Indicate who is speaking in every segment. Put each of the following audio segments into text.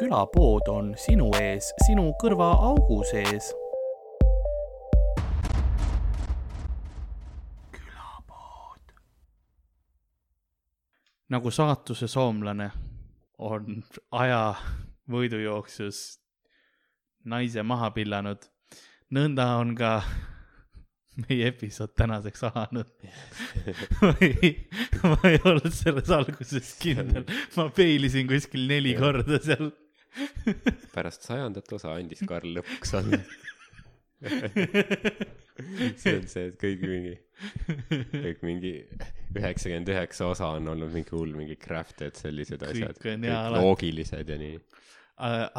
Speaker 1: külapood on sinu ees, sinu kõrvaaugu sees. külapood. nagu saatuse soomlane on aja võidujooksus naise maha pillanud, nõnda on ka meie episood tänaseks alanud ma ei, ma ei olnud selles alguses kindel, ma peilisin kuskil neli korda seal
Speaker 2: pärast sajandat osa andis Karl lõpuks alla see on see, et kõik mingi, kõik mingi üheksakümmend üheksa osa on olnud mingi hull mingi crafted sellised asjad,
Speaker 1: Kõik on
Speaker 2: kõik loogilised ja nii.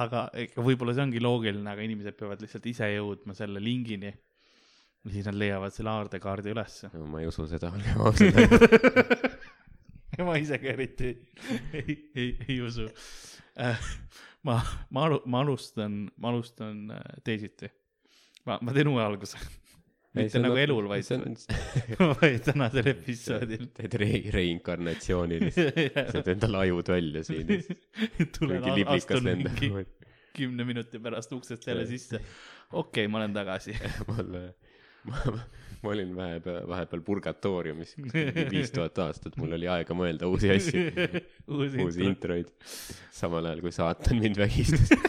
Speaker 1: aga ega võib-olla see ongi loogiline, aga inimesed peavad lihtsalt ise jõudma selle lingini. ja siis nad leiavad selle aardekaardi ülesse
Speaker 2: no ma ei usu seda, olgem ausad.
Speaker 1: ma ise ka eriti ei, ei, ei usu. Ma, ma alu-, ma alustan, ma alustan äh, teisiti. ma, ma teen uue alguse. mitte nagu elul, vaid,
Speaker 2: on,
Speaker 1: vaid tänasel episoodil.
Speaker 2: teed re-, reinkarnatsioonilist, sa teed endale ajud välja siin.
Speaker 1: tulen astun mingi. kümne minuti pärast uksest jälle sisse. okei okay,, ma olen tagasi.
Speaker 2: ma, ma, ma olin vahepeal, vahepeal purgatooriumis. Viis tuhat aastat, mul oli aega mõelda uusi asju,
Speaker 1: uusi
Speaker 2: uusi introid, samal ajal kui saatan mind vägistas.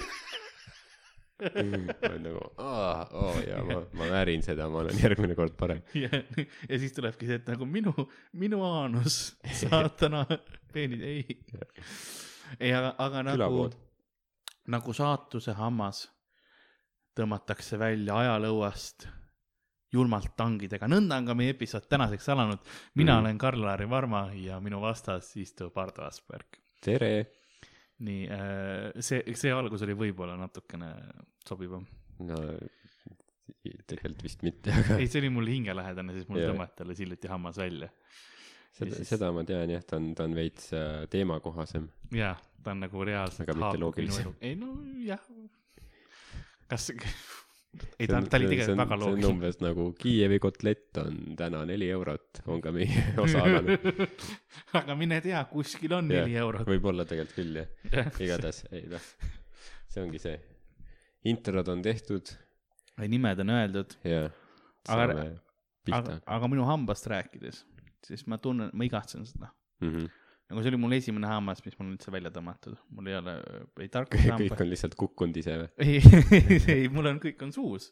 Speaker 2: ma olen nagu, aa, oo jaa, ma, ma väärin seda, ma olen järgmine kord parem.
Speaker 1: ja, siis tulebki see, et nagu minu, minu aanus, saatana peenis, ei. ei, aga, aga nagu nagu saatuse hammas tõmmatakse välja ajalõuast julmalt tangidega, nõnda on ka meie episood tänaseks alanud. mina
Speaker 2: Mm.
Speaker 1: olen Karl-Lari Varma ja minu vastas istub Ardo Asperg.
Speaker 2: tere.
Speaker 1: nii, see, see algus oli võib-olla natukene sobivam.
Speaker 2: no tegelikult vist mitte, aga
Speaker 1: ei, see oli mul hingelähedane, siis mul tõmmati alles hiljuti hammas välja.
Speaker 2: seda,
Speaker 1: siis-
Speaker 2: seda ma tean jah, ta on, ta on veits äh, teemakohasem.
Speaker 1: jaa, ta on nagu reaalselt
Speaker 2: Aga mitte loogilisem.
Speaker 1: ei no jah. kas, ei ta, ta oli tegelikult väga
Speaker 2: see on
Speaker 1: loogiline.
Speaker 2: umbes nagu Kiievi kotlett on täna neli eurot, on ka meie osaalane.
Speaker 1: aga mine tea, kuskil on
Speaker 2: Jah,
Speaker 1: neli eurot.
Speaker 2: võib-olla tegelikult küll jah, igatahes ei noh, see ongi see. introd on tehtud
Speaker 1: nimed on öeldud,
Speaker 2: ja
Speaker 1: Aga-
Speaker 2: saame pihta
Speaker 1: aga, aga minu hambast rääkides, siis ma tunnen, ma igatsen seda.
Speaker 2: mm. -hmm.
Speaker 1: Nagu see oli mul esimene hammas, mis mul on üldse välja tõmmatud, mul ei ole ei
Speaker 2: kõik
Speaker 1: tarkushamba.
Speaker 2: on lihtsalt kukkunud ise või?
Speaker 1: ei, ei, mul on, kõik on suus.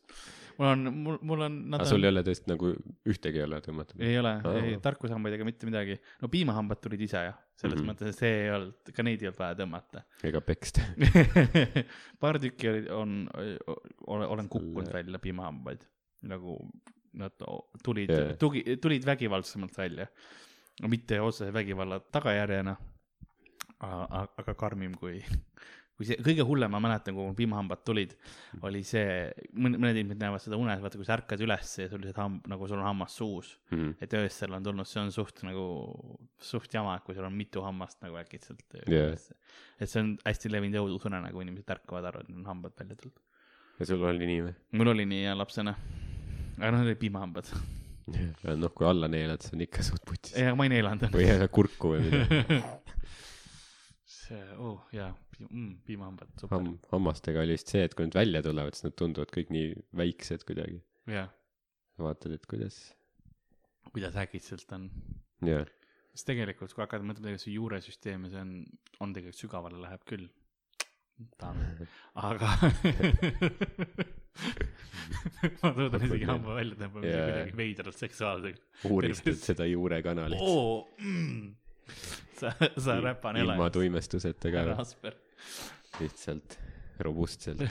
Speaker 1: mul on, mul, mul on,
Speaker 2: aga
Speaker 1: on
Speaker 2: sul ei ole tõesti nagu ühtegi ei ole tõmmatud?
Speaker 1: ei ole
Speaker 2: Aa.,
Speaker 1: ei tarkushambaid ega mitte midagi. no piimahambad tulid ise jah, selles mm. -hmm. mõttes, et see ei olnud, ka neid ei olnud vaja tõmmata.
Speaker 2: ega peksta?
Speaker 1: paar tükki oli, on, olen, olen kukkunud välja piimahambaid, nagu nad tulid yeah., tugi, tulid vägivaldsemalt välja. Mitte otsese vägivalla tagajärjena, aga karmim kui, kui see kõige hullem, ma mäletan, kui mul piimahambad tulid, oli see, mõned inimesed näevad seda unes, vaata kui sa ärkad üles ja sul lihtsalt hamb, nagu sul on hammas suus
Speaker 2: Mhm.
Speaker 1: et öösel on tulnud, see on suht nagu, suht jama, kui sul on mitu hammast nagu äkitselt
Speaker 2: Jah.
Speaker 1: et see on hästi levinud õudusunena, kui inimesed ärkavad, arvavad, et neil on hambad välja tulnud.
Speaker 2: ja sul oli nii või?
Speaker 1: mul oli nii ja lapsena, aga noh, need olid piimahambad.
Speaker 2: noh, kui alla neelad, siis on ikka suht putsis.
Speaker 1: ei, aga ma ei neelanud.
Speaker 2: või kurku või midagi.
Speaker 1: see, oh jaa mm,, piimahambad, super
Speaker 2: Ham-, hammastega oli vist see, et kui nad välja tulevad, siis nad tunduvad kõik nii väiksed kuidagi.
Speaker 1: jah,
Speaker 2: vaatad, et kuidas,
Speaker 1: kuidas äkitselt on.
Speaker 2: jah.
Speaker 1: sest tegelikult, kui hakata mõtlema tegelikult see juuresüsteem ja see on, on tegelikult sügavale läheb küll. Aga ma toodan isegi hamba välja tõmbamist
Speaker 2: Jaa.
Speaker 1: kuidagi veidralt seksuaalseks.
Speaker 2: uuristad seda juurekanalit
Speaker 1: oo mm., sa, sa räpane
Speaker 2: ilma tuimestuseta ka,
Speaker 1: Rasper.
Speaker 2: lihtsalt robustselt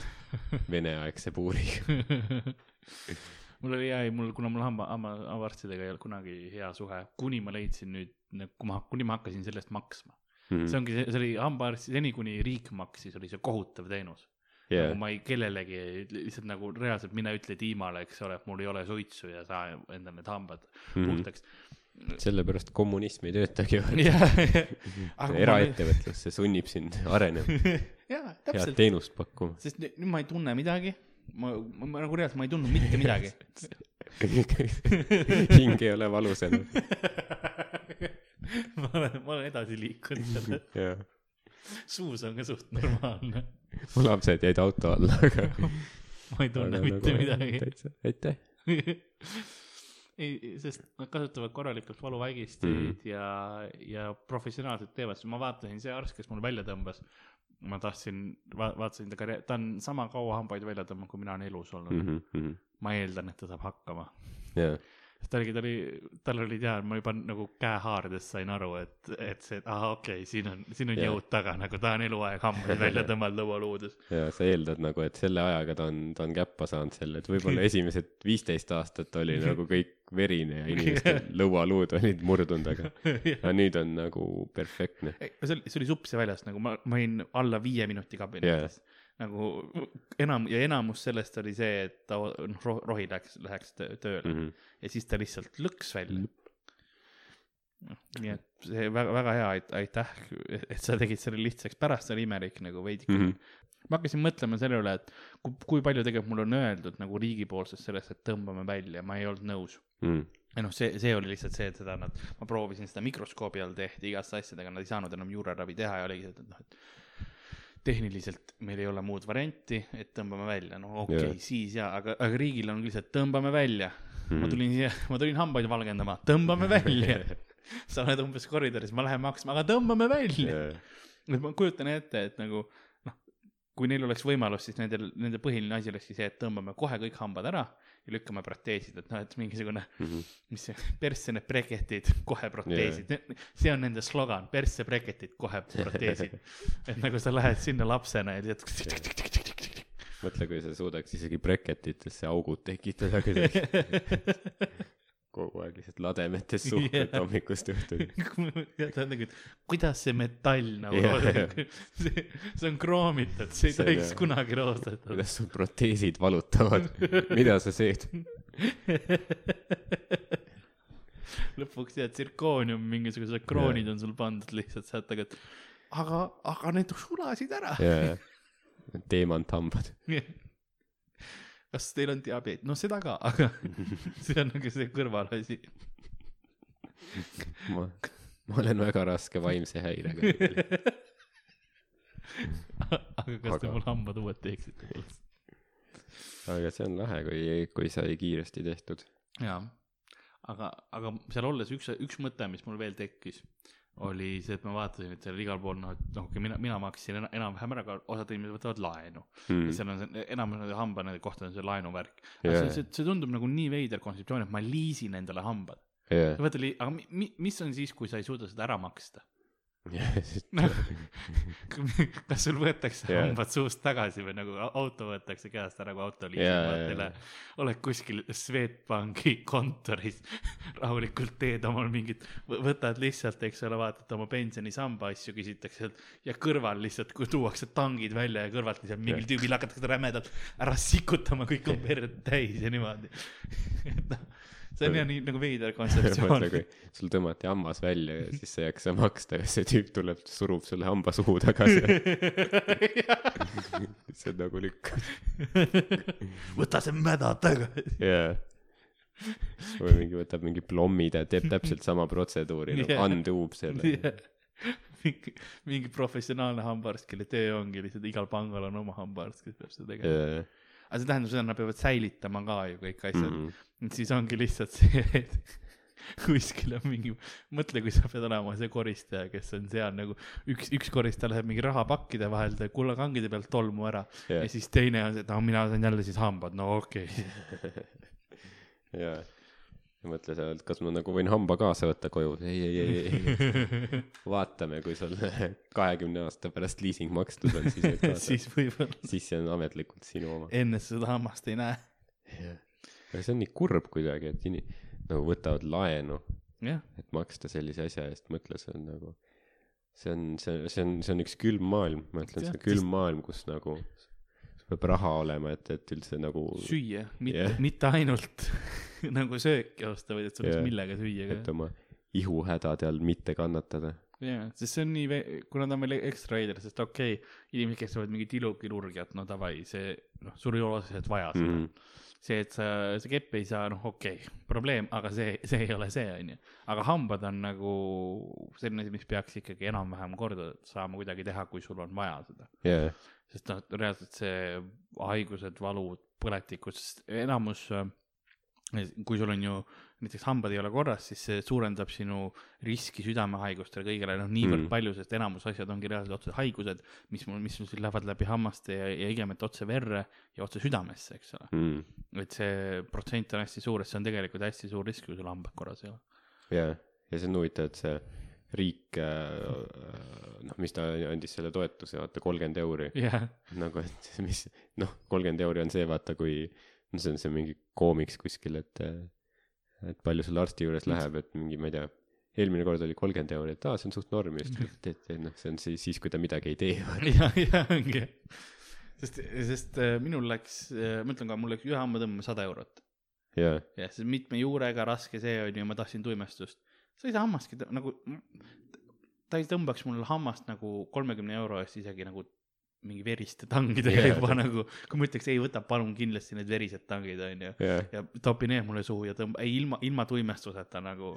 Speaker 2: veneaegse puuriga.
Speaker 1: mul oli hea, mul, kuna mul hamba, hamba, hambaarstidega ei olnud kunagi hea suhe, kuni ma leidsin nüüd, kui ma, kuni ma hakkasin selle eest maksma.
Speaker 2: Mhm.
Speaker 1: see ongi, see oli hambaarst, seni kuni riik maksis, oli see kohutav teenus.
Speaker 2: jaa
Speaker 1: nagu, ma ei, kellelegi lihtsalt nagu reaalselt mine ütle Tiimale, eks ole, et mul ei ole suitsu ja saa endale need hambad
Speaker 2: Mhm.
Speaker 1: puhtaks.
Speaker 2: sellepärast kommunism ei töötagi ju. eraettevõtlus, see sunnib sind arenema, head
Speaker 1: täpselt,
Speaker 2: teenust pakkuma.
Speaker 1: sest nüüd ma ei tunne midagi. ma, ma, ma nagu reaalselt, ma ei tundnud mitte midagi.
Speaker 2: hing ei ole valus enam.
Speaker 1: Ma olen, ma olen edasi liikunud selle.
Speaker 2: jah,
Speaker 1: suus on ka suht normaalne.
Speaker 2: mu lapsed jäid auto alla, aga.
Speaker 1: ma ei tunne mitte midagi.
Speaker 2: täitsa, aitäh.
Speaker 1: ei, sest nad kasutavad korralikult valuvaigisteid mm ja, ja professionaalselt teevad, sest ma vaatasin, see arst, kes mul välja tõmbas, ma tahtsin va, vaatasin ta karjääri, ta on sama kaua hambaid välja tõmmanud, kui mina olen elus olnud mm. -hmm. ma eeldan, et ta saab hakkama.
Speaker 2: jaa,
Speaker 1: ta oligi, ta oli, tal oli teada, ma juba nagu käehaardes sain aru, et, et see, ahah, okei okay,, siin on, siin on
Speaker 2: Jah.
Speaker 1: jõud taga, nagu ta on eluaeg hambaid välja tõmmanud lõualuudes.
Speaker 2: ja sa eeldad nagu, et selle ajaga ta on, ta on käppa saanud selle, et võib-olla esimesed viisteist aastat oli nagu kõik verine ja inimestel lõualuud olid murdunud, aga, aga nüüd on nagu perfektne.
Speaker 1: see oli, see oli supsi väljas, nagu ma, ma olin alla viie minuti kabinetis yeah.. Nagu enam ja enamus sellest oli see, et ta noh ro,, rohi läks, läheks tö- tööle mm
Speaker 2: Mhm.
Speaker 1: -hmm. ja siis ta lihtsalt lõks välja. nii et see väga, väga hea, aitäh, et sa tegid selle lihtsaks, pärast oli imelik nagu veidike mm.
Speaker 2: Mhm.
Speaker 1: -hmm. ma hakkasin mõtlema selle üle, et kui, kui palju tegelikult mulle on öeldud nagu riigipoolsest sellest, et tõmbame välja, ma ei olnud nõus
Speaker 2: Mm.
Speaker 1: ja noh, see, see oli lihtsalt see, et seda nad, ma proovisin seda mikroskoobi all tehti igast asjadega, nad ei saanud enam juuraravi teha ja oligi et noh, et tehniliselt meil ei ole muud varianti, et tõmbame välja, no okei okay, yeah. siis jaa, aga, aga riigil on lihtsalt tõmbame välja mm. -hmm. ma tulin siia, ma tulin hambaid valgendama, tõmbame välja. sa oled umbes koridoris, ma lähen maksma, aga tõmbame välja.
Speaker 2: Jaa.
Speaker 1: et ma kujutan ette, et nagu noh, kui neil oleks võimalus, siis nendel, nende põhiline asi olekski see, et tõmbame kohe kõik hambad ära ja lükkame proteesid, et noh, et mingisugune
Speaker 2: Mhm.
Speaker 1: mis see, persse need breketid, kohe proteesid yeah., see on nende slogan, persse breketid, kohe proteesid. et nagu sa lähed sinna lapsena ja tead.
Speaker 2: mõtle, kui sa suudaks isegi breketitesse augud tekitada kuidagi. kogu aeg lihtsalt lademetes suhtled
Speaker 1: Jah.
Speaker 2: yeah. hommikust õhtuni.
Speaker 1: ta on nagu, kuidas see metall nagu
Speaker 2: Jah.
Speaker 1: yeah. see, see on kroomitud, see ei
Speaker 2: See-
Speaker 1: tohiks kunagi roostada.
Speaker 2: kuidas sul proteesid valutavad, mida sa teed?
Speaker 1: lõpuks tead, tsirkoonium, mingisugused kroonid on sul pandud lihtsalt sealt taga, et aga, aga need sulasid ära.
Speaker 2: jaa, teemanthambad.
Speaker 1: Kas teil on diabeet? no seda ka, aga see on nagu see kõrvalasi.
Speaker 2: ma, ma olen väga raske vaimse häirega.
Speaker 1: aga kas te
Speaker 2: Aga-
Speaker 1: mul hambad uued teeksite?
Speaker 2: aga see on lahe, kui, kui sai kiiresti tehtud.
Speaker 1: jaa, aga, aga seal olles üks, üks mõte, mis mul veel tekkis, oli see, et ma vaatasin, et seal igal pool noh, et noh, mina, mina maksin ena- enam-vähem ära, aga osad inimesed võtavad laenu mm.. ja seal on see, enamus nende hamba nende kohta on see laenuvärk.
Speaker 2: Jaa.
Speaker 1: see, see, see tundub nagu nii veider kontseptsioon, et ma liisin endale hambad.
Speaker 2: jah,
Speaker 1: vaata, aga mi, mi, mis on siis, kui sa ei suuda seda ära maksta?
Speaker 2: Jah,
Speaker 1: kas sul võetakse yeah. hambad suust tagasi või nagu au- auto võetakse käest ära, kui auto
Speaker 2: jaa,
Speaker 1: üle
Speaker 2: jaa..
Speaker 1: oled kuskil Swedbanki kontoris, rahulikult teed omal mingit, võtad lihtsalt, eks ole, vaatad oma pensionisamba asju, küsitakse ja kõrval lihtsalt, kui tuuakse tangid välja ja kõrvalt lihtsalt mingil
Speaker 2: Jah.
Speaker 1: tüübil hakatakse rämedalt ära sikutama, kõik on verd täis ja niimoodi. et noh, see on jah nii nagu veider kontseptsioon
Speaker 2: sul tõmmati hammas välja ja siis sa ei jaksa maksta ja see tüüp tuleb, surub sulle hamba suhu tagasi. see on nagu lükkas.
Speaker 1: võta see mäda tagasi.
Speaker 2: jaa. või mingi võtab mingi plommi, ta teeb täpselt sama protseduuri nagu
Speaker 1: Jah.
Speaker 2: unduub selle.
Speaker 1: mingi, mingi professionaalne hambaarst, kelle töö ongi lihtsalt igal pangal on oma hambaarst, kes peab seda tegema. Aga see tähendab seda, et nad peavad säilitama ka ju kõik asjad mm. -hmm. siis ongi lihtsalt see, et kuskil on mingi, mõtle, kui sa pead olema see koristaja, kes on seal nagu üks, üks koristaja läheb mingi rahapakkide vahel, teeb kullakangide pealt tolmu ära ja,
Speaker 2: Jah.
Speaker 1: ja siis teine on see, et no mina saan jälle siis hambad, no okei okay.
Speaker 2: jaa. Ja mõtle sa, et kas ma nagu võin hamba kaasa võtta koju. ei, ei, ei, ei. vaatame, kui sul kahekümne aasta pärast liising makstud on, siis võid kaasa.
Speaker 1: siis võib-olla
Speaker 2: siis see on ametlikult sinu oma.
Speaker 1: enne seda hammast ei näe.
Speaker 2: aga see on nii kurb kuidagi, et ini-, nagu võtavad laenu,
Speaker 1: jah,
Speaker 2: et maksta sellise asja eest, mõtle, see on nagu, see on, see, see on, see on üks külm maailm, ma ütlen, see on külm maailm, kus nagu peab raha olema, et, et üldse nagu,
Speaker 1: süüa, mitte yeah., mitte ainult nagu sööki osta, vaid et sul oleks yeah. millega süüa
Speaker 2: et
Speaker 1: ka.
Speaker 2: oma ihuhädade all mitte kannatada.
Speaker 1: jaa, sest see on nii, kuna ta on veel ekstra veider, sest okei okay,, inimesed, kes teevad mingit ilukirurgiat, no davai, see, noh, sul ei ole otseselt vaja seda mm. -hmm. see, et sa, sa keppi ei saa, noh, okei okay,, probleem, aga see, see ei ole see, onju. aga hambad on nagu selline asi, mis peaks ikkagi enam-vähem korda saama kuidagi teha, kui sul on vaja seda.
Speaker 2: jaa,
Speaker 1: sest noh, reaalselt see haigused, valud, põletikud, sest enamus, kui sul on ju näiteks hambad ei ole korras, siis see suurendab sinu riski südamehaigustele kõigele noh, niivõrd
Speaker 2: Mm.
Speaker 1: mm. palju, sest enamus asjad ongi reaalselt otse haigused, mis mul, mis sul lähevad läbi hammaste ja, ja igemete otse verre ja otse südamesse, eks ole.
Speaker 2: Mhm.
Speaker 1: et see protsent on hästi suur, et see on tegelikult hästi suur risk, kui sul hambad korras ei ole.
Speaker 2: jaa, ja see on huvitav, et see riik, noh, mis ta andis selle toetuse, vaata kolmkümmend euri,
Speaker 1: jah,
Speaker 2: nagu, et mis, noh, kolmkümmend euri on see, vaata, kui, no see on see mingi koomiks kuskil, et, et palju selle arsti juures läheb, et mingi, ma ei tea, eelmine kord oli kolmkümmend euri, et aa, see on suht norm ja siis, et, et, et noh, see on siis, siis, kui ta midagi ei tee.
Speaker 1: ja, ja ongi. sest, sest äh, minul läks, ma ütlen ka, mul läks ühe hamba tõmbama sada eurot. jah, see mitme juurega raske see on ju, ma tahtsin tuimestust. Sa ei saa hammastki nagu, ta ei tõmbaks mul hammast nagu kolmekümne euro eest isegi nagu mingi veriste tangidega
Speaker 2: Jaa,
Speaker 1: juba
Speaker 2: ta-
Speaker 1: nagu, kui ma ütleks ei võta palun kindlasti need verised tangid onju.
Speaker 2: jaa,
Speaker 1: ja topi need mulle suhu ja tõmba, ei ilma, ilma tuimestuseta nagu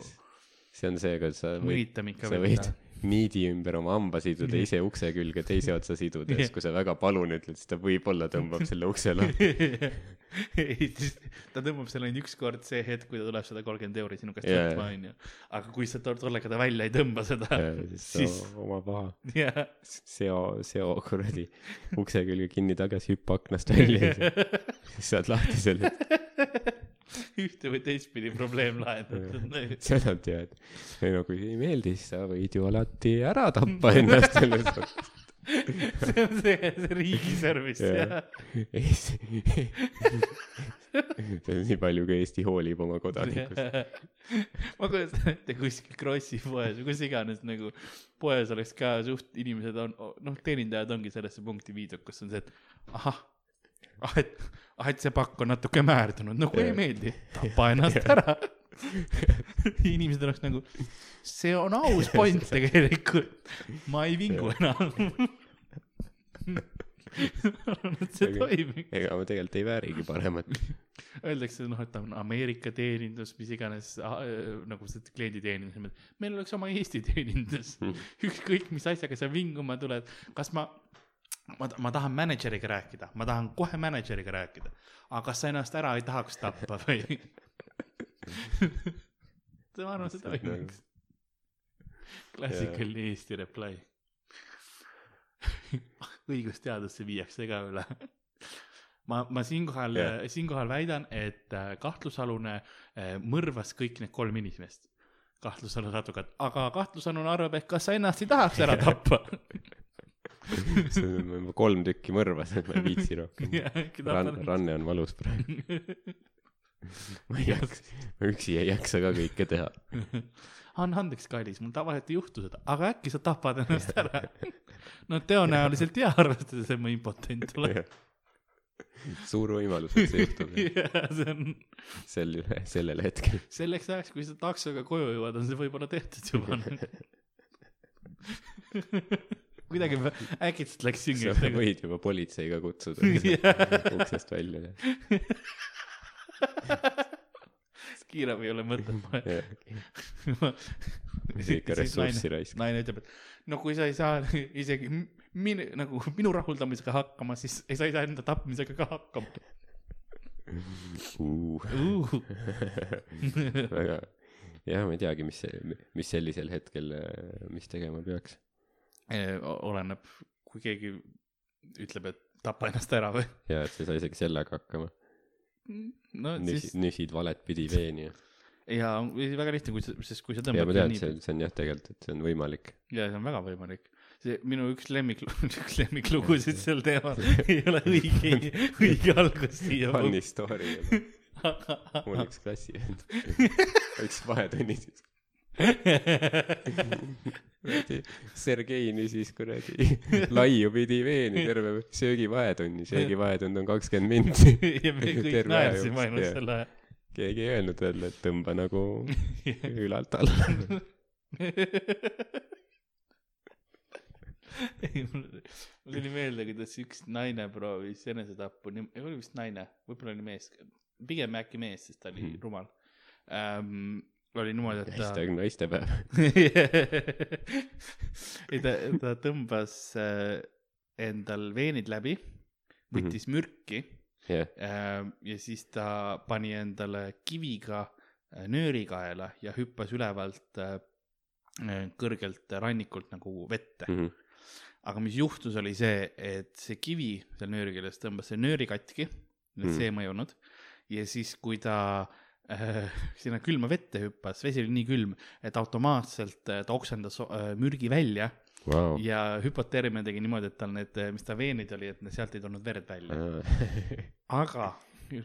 Speaker 2: see on see, kus sa võid, sa võid niidi ümber oma hamba siduda, ise ukse külge teise otsa siduda ja siis, kui sa väga palun ütled, siis ta võib-olla tõmbab selle ukse lahti.
Speaker 1: ei, siis ta tõmbab selle ainult üks kord see hetk, kui ta tuleb seda kolmkümmend euri sinu käest
Speaker 2: Jaa.
Speaker 1: võtma, onju. aga kui sa tol- tollega ta välja ei tõmba seda,
Speaker 2: siis
Speaker 1: siis
Speaker 2: sa oma paha,
Speaker 1: jah.
Speaker 2: seo, seo kuradi ukse külge kinni tagasi, hüppa aknast välja ja siis saad lahti selle.
Speaker 1: ühte või teistpidi probleem lahendatud.
Speaker 2: nad tead, ei no kui ei meeldi, siis sa võid ju alati ära tappa ennast selles mõttes.
Speaker 1: see on see, see riigi service
Speaker 2: Jaa.
Speaker 1: jah.
Speaker 2: Eesti, see on nii palju, kui Eesti hoolib oma kodanikust.
Speaker 1: ma kujutan ette kuskil Krossi poes või kus iganes nagu poes oleks ka suht inimesed on, noh, teenindajad ongi sellesse punkti viidud, kus on see, et ahah, ah et, ah et see pakk on natuke määrdunud, no kui ei meeldi, tapa ennast ära. inimesed oleks nagu, see on aus point tegelikult, ma ei vingu enam. arvan, et see toimib.
Speaker 2: ega ma tegelikult ei väärigi paremat.
Speaker 1: Öeldakse noh, et on Ameerika teenindus, mis iganes äh, nagu see klienditeenindus, meil oleks oma Eesti teenindus. ükskõik, mis asjaga sa vinguma tuled, kas ma, ma, ma tahan mänedžeriga rääkida, ma tahan kohe mänedžeriga rääkida, aga kas sa ennast ära ei tahaks tappa või? ma arvan, see toimiks. klassikaline Eesti reply. õigusteadusesse viiakse ka üle. ma, ma siinkohal yeah., siinkohal väidan, et äh, kahtlusalune äh, mõrvas kõik need kolm inimest. kahtlusalune advokaat, aga kahtlusalune arvab, et kas sa ennast ei tahaks ära tappa.
Speaker 2: ma juba kolm tükki mõrvas, et ma ei viitsi rohkem. Ran-, ranne on valus praegu. ma ei jaksa, ma üksi ei jaksa ka kõike teha.
Speaker 1: anna andeks, kallis, mul tavaliselt ei juhtu seda, aga äkki sa tapad ennast ära. no tõenäoliselt jaa, arvestades, et ma impotent olen.
Speaker 2: suur võimalus, et see juhtub
Speaker 1: jaa, see on
Speaker 2: sel, sellel hetkel.
Speaker 1: selleks ajaks, kui sa taksoga koju jõuad, on see võib-olla tehtud juba. Kuidagi äkitselt läks
Speaker 2: sa
Speaker 1: süngeks nagu.
Speaker 2: võid juba politsei ka kutsuda uksest välja.
Speaker 1: kiirabi ei ole mõtet.
Speaker 2: ikka ressurssi raisk.
Speaker 1: naine ütleb, et no kui sa ei saa isegi m- minu, nagu minu rahuldamisega hakkama, siis ei sa ei saa enda tapmisega ka hakkama
Speaker 2: väga, jah, ma ei teagi, mis, mis sellisel hetkel, mis tegema peaks.
Speaker 1: Eh, oleneb, kui keegi ütleb, et tapa ennast ära või.
Speaker 2: ja et sa ei saa isegi sellega hakkama.
Speaker 1: no
Speaker 2: nüsid
Speaker 1: siis,
Speaker 2: nüsid valet pidi veeni ja.
Speaker 1: ja väga lihtne, kui sa, sest kui sa
Speaker 2: ja
Speaker 1: tõmbad
Speaker 2: ma tean, et see, see on jah, tegelikult, et see on võimalik.
Speaker 1: ja see on väga võimalik. see minu üks lemmik, üks lemmiklugusid sel teemal ei ole õige, õige algus siia.
Speaker 2: Funny story. mul üks klassivend võttis vahetunni siis. Kuradi Sergei nüsis kuradi laiu pidi veeni terve söögivahetunni, söögivahetund on kakskümmend minti.
Speaker 1: ja me kõik
Speaker 2: aja
Speaker 1: naersime ainult selle
Speaker 2: keegi ei öelnud talle, et tõmba nagu ülalt alla.
Speaker 1: ei, mul tuli meelde, kuidas üks naine proovis enesetappu, oli vist naine, võib-olla oli mees, pigem äkki mees, sest ta oli
Speaker 2: Mhm.
Speaker 1: rumal ähm,. Oli niimoodi, et ta
Speaker 2: hashtag naistepäev.
Speaker 1: ei ta, ta tõmbas äh, endal veenid läbi, võttis mürki
Speaker 2: jah,
Speaker 1: äh, ja siis ta pani endale kiviga äh, nööri kaela ja hüppas ülevalt kõrgelt rannikult nagu vette.
Speaker 2: Mhm.
Speaker 1: aga mis juhtus, oli see, et see kivi seal nööri küljes tõmbas see nööri katki,
Speaker 2: Mm.
Speaker 1: see ei mõjunud ja siis, kui ta äh, sinna külma vette hüppas, vesi oli nii külm, et automaatselt äh, ta oksendas äh, mürgi välja
Speaker 2: vau.
Speaker 1: ja hüpoteerimine tegi niimoodi, et tal need, mis ta veenid oli, et sealt ei tulnud verd välja. aga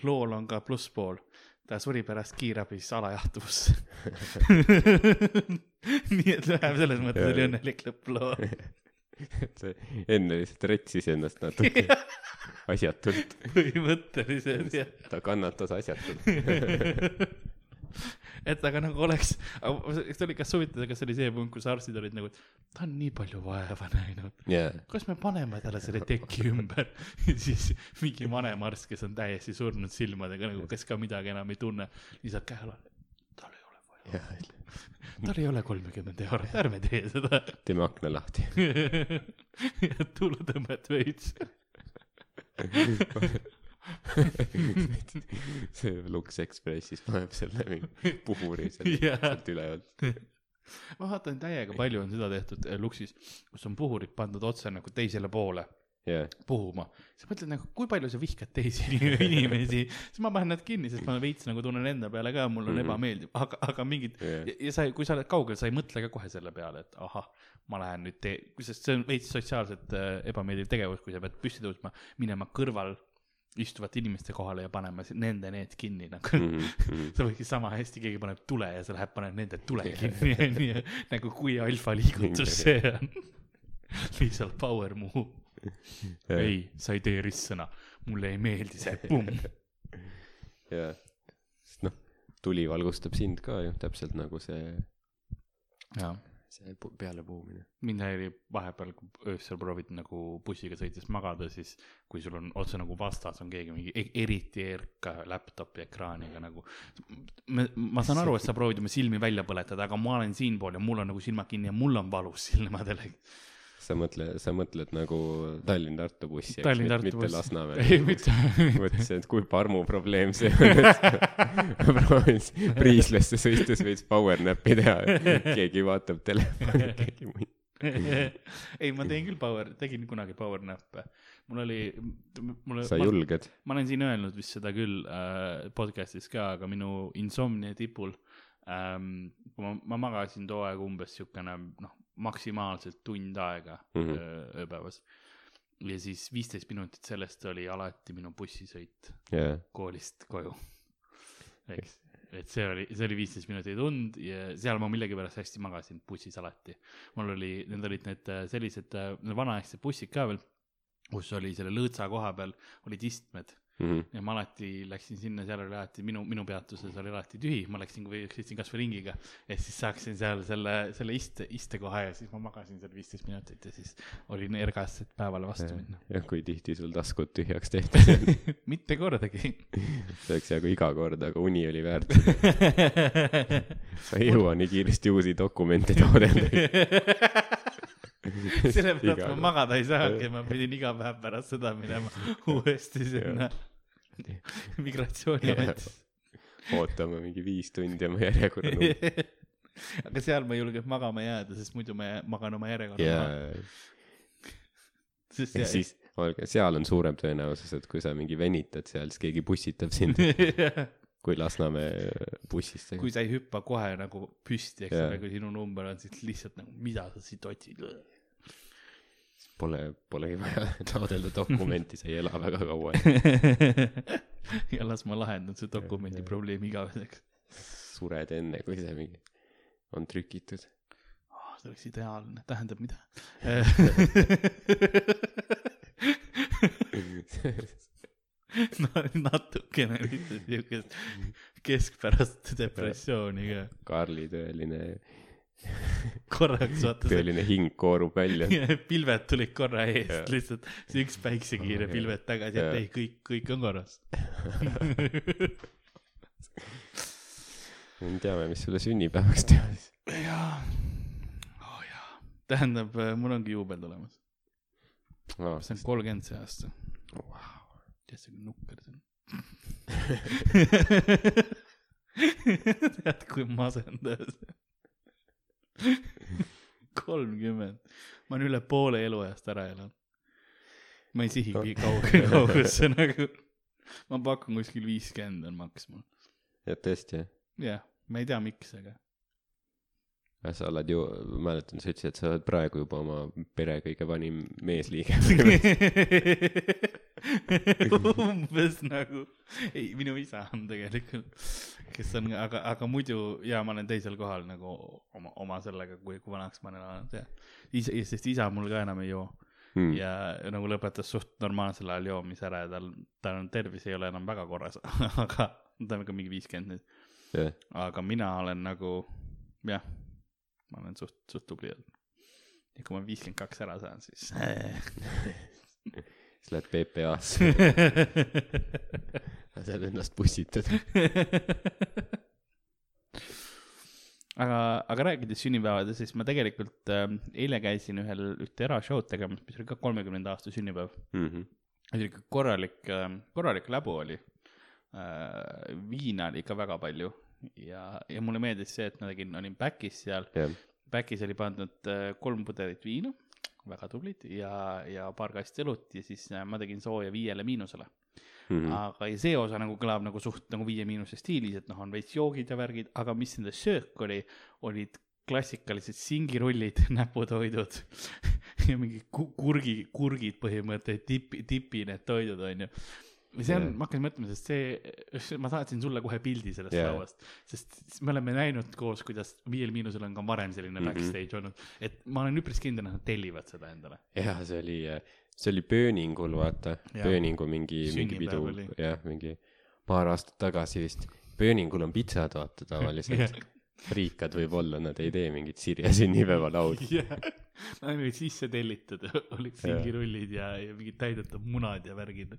Speaker 1: lool on ka plusspool, ta suri pärast kiirabis alajahtuvusse. nii et vähemalt selles mõttes oli õnnelik lõpp loo.
Speaker 2: see enne lihtsalt retsis ennast natuke asjatult,
Speaker 1: põhimõtteliselt jah.
Speaker 2: ta kannatas asjatult.
Speaker 1: et aga nagu oleks, see oli, kas huvitav, kas oli see punkt, kus arstid olid nagu, ta on nii palju vaeva näinud,
Speaker 2: jaa,
Speaker 1: kas me paneme talle selle teki ümber siis mingi vanem arst, kes on täiesti surnud silmadega nagu, kes ka midagi enam ei tunne, lisab käe alla. tal ei ole vaja,
Speaker 2: jaa,
Speaker 1: tal ei ole kolmekümmend eurot, ärme tee seda.
Speaker 2: teeme akna lahti.
Speaker 1: tuuletõmmet veits.
Speaker 2: see Lux Expressis paneb selle mingi puhuri
Speaker 1: Jaa.
Speaker 2: sealt ülevalt.
Speaker 1: ma vaatan täiega palju on seda tehtud eh, Luxis, kus on puhurid pandud otse nagu teisele poole
Speaker 2: jaa,
Speaker 1: puhuma. sa mõtled nagu, kui palju sa vihkad teisi inimesi, siis ma panen nad kinni, sest ma veits nagu tunnen enda peale ka, mul on
Speaker 2: Mhm.
Speaker 1: ebameeldiv, aga, aga mingid
Speaker 2: Jah.
Speaker 1: ja, ja sa, kui sa oled kaugel, sa ei mõtle ka kohe selle peale, et ahah, ma lähen nüüd tee, sest see on veits sotsiaalselt äh, ebameeldiv tegevus, kui sa pead püsti tõusma, minema kõrval istuvate inimeste kohale ja panema nende need kinni nagu mm.
Speaker 2: Mhm,
Speaker 1: sa võiksid sama hästi, keegi paneb tule ja sa lähed paned nende tule kinni onju, nagu kui alfa liigutus see on. lihtsalt power move. ei, sa ei tee ristsõna, mulle ei meeldi see, pumm.
Speaker 2: jaa, sest noh, tuli valgustab sind ka ju, täpselt nagu see,
Speaker 1: jah,
Speaker 2: see pu- pealepuhumine.
Speaker 1: mind häirib vahepeal, kui öösel proovid nagu bussiga sõites magada, siis kui sul on otse nagu vastas on keegi mingi e- eriti erka laptop'i ekraaniga nagu. ma, ma saan aru, et sa proovid oma silmi välja põletada, aga ma olen siinpool ja mul on nagu silmad kinni ja mul on valus silmadele.
Speaker 2: Sa mõtle, sa mõtled nagu Tallinn-Tartu bussi, eks, mitte
Speaker 1: buss.
Speaker 2: Lasnamäe.
Speaker 1: ei, mitte,
Speaker 2: mõtlesin, et kui parmu probleem see on, et ma proovin Priislasse sõites veits power nap'i teha, keegi vaatab telefoni, keegi muid.
Speaker 1: ei, ma teen küll power, tegin kunagi power nap'e. mul oli, mul
Speaker 2: sa julged?
Speaker 1: ma olen siin öelnud vist seda küll äh, podcast'is ka, aga minu insomnia tipul ähm,, kui ma, ma magasin too aeg umbes siukene noh, maksimaalselt tund aega mm. -hmm. ööpäevas. ja siis viisteist minutit sellest oli alati minu bussisõit
Speaker 2: jaa,
Speaker 1: koolist koju. eks, et see oli, see oli viisteist minutit und ja seal ma millegipärast hästi magasin bussis alati. mul oli, need olid need äh, sellised äh, need vanaaegsed bussid ka veel, kus oli selle lõõtsa koha peal olid istmed
Speaker 2: Mhm.
Speaker 1: ja ma alati läksin sinna, seal oli alati minu, minu peatuses oli alati tühi, ma läksin, kui sõitsin kasvõi ringiga. ja siis saaksin seal selle, selle iste, istekoha ja siis ma magasin seal viisteist minutit ja siis olin ergas, et päevale vastu minna.
Speaker 2: ja kui tihti sul taskud tühjaks tehti,
Speaker 1: mitte kordagi.
Speaker 2: see oleks hea kui iga kord, aga uni oli väärt. sa ei jõua nii kiiresti uusi dokumente taotleda.
Speaker 1: sellepärast ma magada ei saagi, ma pidin iga päev pärast seda minema uuesti sinna migratsiooniametisse.
Speaker 2: ootame mingi viis tundi oma järjekorra numbrit.
Speaker 1: aga seal ma ei julge magama jääda, sest muidu ma magan oma järjekorra
Speaker 2: ja
Speaker 1: maha. sest
Speaker 2: ja siis, olge, seal on suurem tõenäosus, et kui sa mingi venitad seal, siis keegi pussitab sind, kui Lasnamäe bussist.
Speaker 1: kui sa ei hüppa kohe nagu püsti, eks ole, kui sinu number on, siis lihtsalt nagu, mida sa siit otsid.
Speaker 2: Pole, polegi vaja taotleda dokumenti, sa ei ela väga kaua.
Speaker 1: ja las ma lahendan see dokumendi probleemi igaveseks.
Speaker 2: sured enne, kui see mingi on trükitud.
Speaker 1: oh,. see oleks ideaalne, tähendab mida? no natukene siukest keskpärast depressiooni ka.
Speaker 2: Karli tõeline
Speaker 1: korraks vaata
Speaker 2: tõeline hing koorub välja.
Speaker 1: pilved tulid korra eest
Speaker 2: Jah.
Speaker 1: lihtsalt. See üks päiksekiire pilved tagasi et ei kõik kõik on korras.
Speaker 2: Nüüd teame, mis sulle sünnipäevaks teha siis.
Speaker 1: jaa. Oh jaa. Tähendab mul ongi juubel tulemas. See on kolmkümmend see aasta. Tead see kui nukker see on. Tead kui masendav see. on kolmkümmend. Ma olen üle poole eluajast ära elanud. Ma ei sihigi kauge kaugusse nagu. Ma pakun kuskil viiskümmend on maks mul.
Speaker 2: Et tõesti,
Speaker 1: jah? Ma ei tea miks aga
Speaker 2: sa oled ju, mäletan, sa ütlesid, et sa oled praegu juba oma pere kõige vanim meesliige.
Speaker 1: umbes nagu. Ei minu isa on tegelikult kes on aga aga muidu ja ma olen teisel kohal nagu oma oma sellega kui kui vanaks ma olen elanud ja isa sest isa mul ka enam ei joo.
Speaker 2: Hmm.
Speaker 1: ja nagu lõpetas suht normaalsel ajal joomise ära ja tal tal on tervis ei ole enam väga korras aga ta on ka mingi viiskümmend nüüd.
Speaker 2: Jah,
Speaker 1: aga mina olen nagu jah ma olen suht suht tubli olnud. Ja kui ma viiskümmend kaks ära saan siis
Speaker 2: siis lähed PPA-sse, lased ennast pussitada.
Speaker 1: aga, aga rääkides sünnipäevadest, siis ma tegelikult äh, eile käisin ühel, ühte erashow'd tegemas, mis oli ka kolmekümnenda aasta sünnipäev.
Speaker 2: Mhm.
Speaker 1: see oli ikka korralik äh,, korralik läbu oli äh,. viina oli ikka väga palju ja, ja mulle meeldis see, et ma tegin, olin back'is seal,
Speaker 2: jah,
Speaker 1: back'is oli pandud äh, kolm pudelit viina, väga tublid ja, ja paar kasti õlut ja siis äh, ma tegin sooja viiele miinusele
Speaker 2: Mhm.
Speaker 1: aga ja see osa nagu kõlab nagu suht nagu Viie Miinuse stiilis, et noh, on veits joogid ja värgid, aga mis nende söök oli, olid klassikalised singirullid, näputoidud ja mingi ku- kurgi, kurgid põhimõtteliselt, tipi, tipi need toidud onju. ja see on
Speaker 2: Jah.,
Speaker 1: ma hakkasin mõtlema, sest see, ma saatsin sulle kohe pildi sellest
Speaker 2: Jah.
Speaker 1: lauast, sest me oleme näinud koos, kuidas Viiel Miinusel on ka varem selline
Speaker 2: Mhm.
Speaker 1: backstage olnud, et ma olen üpris kindel, et nad tellivad seda endale.
Speaker 2: jah, see oli, see oli Pööningul, vaata,
Speaker 1: Jah.
Speaker 2: Pööningu mingi, mingi pidu jah, mingi paar aastat tagasi vist. Pööningul on pitsad, vaata tavaliselt. riikad võib-olla, nad ei tee mingit Sirje sünnipäevalaulu.
Speaker 1: jah, nad olid sisse tellitud, olid singirullid ja, ja mingid täidetud munad ja värgid.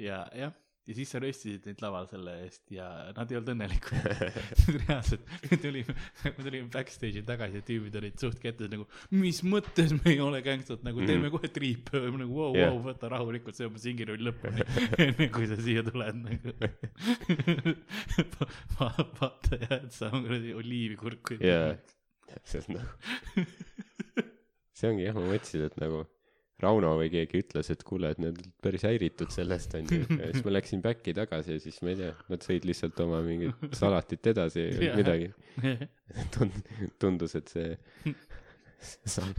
Speaker 1: Ja jah, ja siis sa röstisid neid laval selle eest ja nad ei olnud õnnelikud. reaalselt, me tulime, me tulime backstage'i tagasi ja tüübid olid suht kettas nagu, mis mõttes me ei ole gängstad, nagu teeme kohe triipe, nagu vau,
Speaker 2: Jah.
Speaker 1: vau, võta rahulikult, see on singirull lõpuni, enne kui sa siia tuled nagu. vaata jah, et sa kuradi oliivikurku ei
Speaker 2: Jaa. täpselt nagu. see ongi jah, ma mõtlesin, et nagu Rauno või keegi ütles, et kuule, et nad päris häiritud sellest onju. ja siis ma läksin back'i tagasi ja siis ma ei tea, nad sõid lihtsalt oma mingit salatit edasi või
Speaker 1: Jaa.
Speaker 2: midagi. tund-, tundus, et see sal-,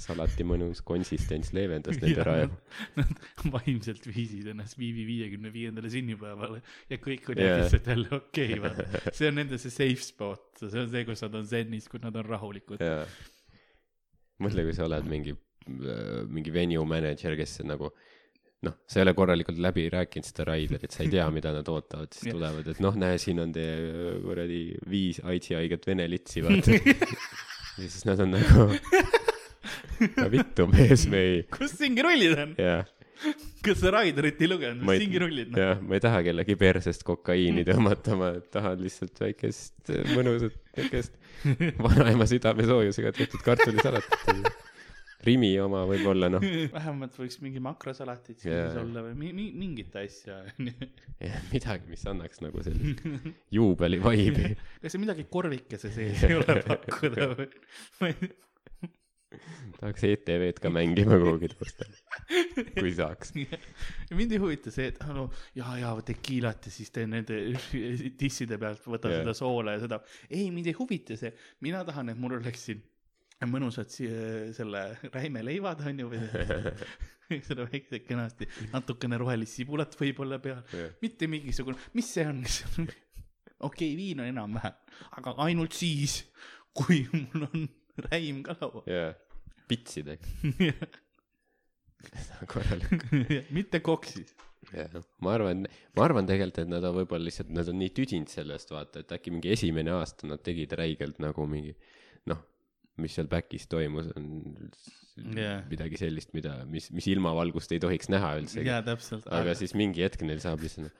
Speaker 2: salati mõnus konsistents leevendas nende raevu.
Speaker 1: Nad vaimselt viisid ennast Viivi viiekümne viiendale sünnipäevale ja kõik oli
Speaker 2: Jaa.
Speaker 1: lihtsalt jälle okei okay,, vaata. see on nende see safe spot, see on see, kus nad on zen'is, kus nad on rahulikud.
Speaker 2: jaa. mõtle, kui sa oled mingi, mingi venue manager, kes nagu noh, sa ei ole korralikult läbi rääkinud seda Raidlerit, sa ei tea, mida nad ootavad, siis
Speaker 1: Jah.
Speaker 2: tulevad, et noh, näe, siin on teie öö, kuradi viis aidsi haiget vene litsi, vaata. ja siis nad on nagu, no vittu, mees, me ei,
Speaker 1: kus singirullid on?
Speaker 2: jaa,
Speaker 1: kas sa Raiderit ei lugenud
Speaker 2: ei-
Speaker 1: singirullid noh.
Speaker 2: jah, ma ei taha kellegi persest kokaiini tõmmata, ma tahan lihtsalt väikest mõnusat, väikest vanaema südamesoojusega tehtud kartulisalatit. Rimi oma võib-olla noh,
Speaker 1: vähemalt võiks mingi makrosalatit siis yeah. olla või mi- mi- mingit asja.
Speaker 2: midagi, mis annaks nagu sellist juubeli vaibi.
Speaker 1: kas see midagi korvikese sees ei ole pakkuda või? ma ei
Speaker 2: tahaks ETV-d ka mängima kuhugi taustal, kui saaks.
Speaker 1: ja mind ei huvita see, et ah, no ja, ja tekiilat ja siis teen nende disside pealt, võtan
Speaker 2: Jah.
Speaker 1: yeah. seda soola ja seda. ei, mind ei huvita see, mina tahan, et mul oleksid mõnusad selle räimeleivad onju või seda väikse kenasti, natukene rohelist sibulat võib-olla peal,
Speaker 2: Jah.
Speaker 1: mitte mingisugune, mis see on, okei okay,, viin on enam-vähem, aga ainult siis, kui mul on räim ka laual.
Speaker 2: jaa, pitsidega. korralik
Speaker 1: mitte koksis.
Speaker 2: jah, ma arvan, ma arvan tegelikult, et nad on võib-olla lihtsalt, nad on nii tüdinud sellest, vaata, et äkki mingi esimene aasta nad tegid räigelt nagu mingi mis seal back'is toimus, on
Speaker 1: Jah.
Speaker 2: midagi sellist, mida, mis, mis ilmavalgust ei tohiks näha üldsegi.
Speaker 1: täpselt.
Speaker 2: aga siis mingi hetk neil saab lihtsalt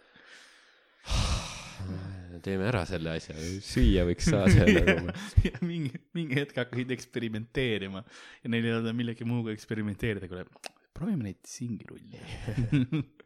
Speaker 2: teeme ära selle asja, süüa võiks saada nagu.
Speaker 1: ja mingi, mingi hetk hakkasid eksperimenteerima ja neil ei olnud millegi muuga eksperimenteerida, kuule, proovime neid singirulle.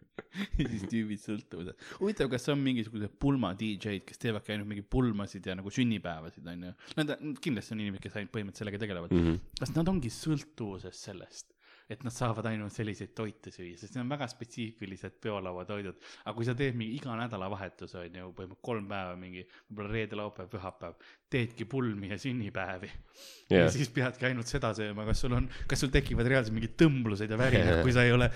Speaker 1: ja siis tüübid sõltuvad. huvitav, kas on mingisugused pulma DJ-d, kes teevadki ainult mingeid pulmasid ja nagu sünnipäevasid, onju. Nad, kindlasti on inimesed, kes ainult põhimõtteliselt sellega tegelevad mm. -hmm. kas nad ongi sõltuvuses sellest, et nad saavad ainult selliseid toite süüa, sest need on väga spetsiifilised peolauatoidud. aga kui sa teed mingi iga nädalavahetus on ju, põhimõtteliselt kolm päeva mingi, võib-olla reede, laupäev, pühapäev, teedki pulmi ja sünnipäevi yeah.. ja siis peadki ainult seda sööma, kas sul on, kas sul tekivad reaalselt mingid tõmblused ja värinad, kui sa ei ole,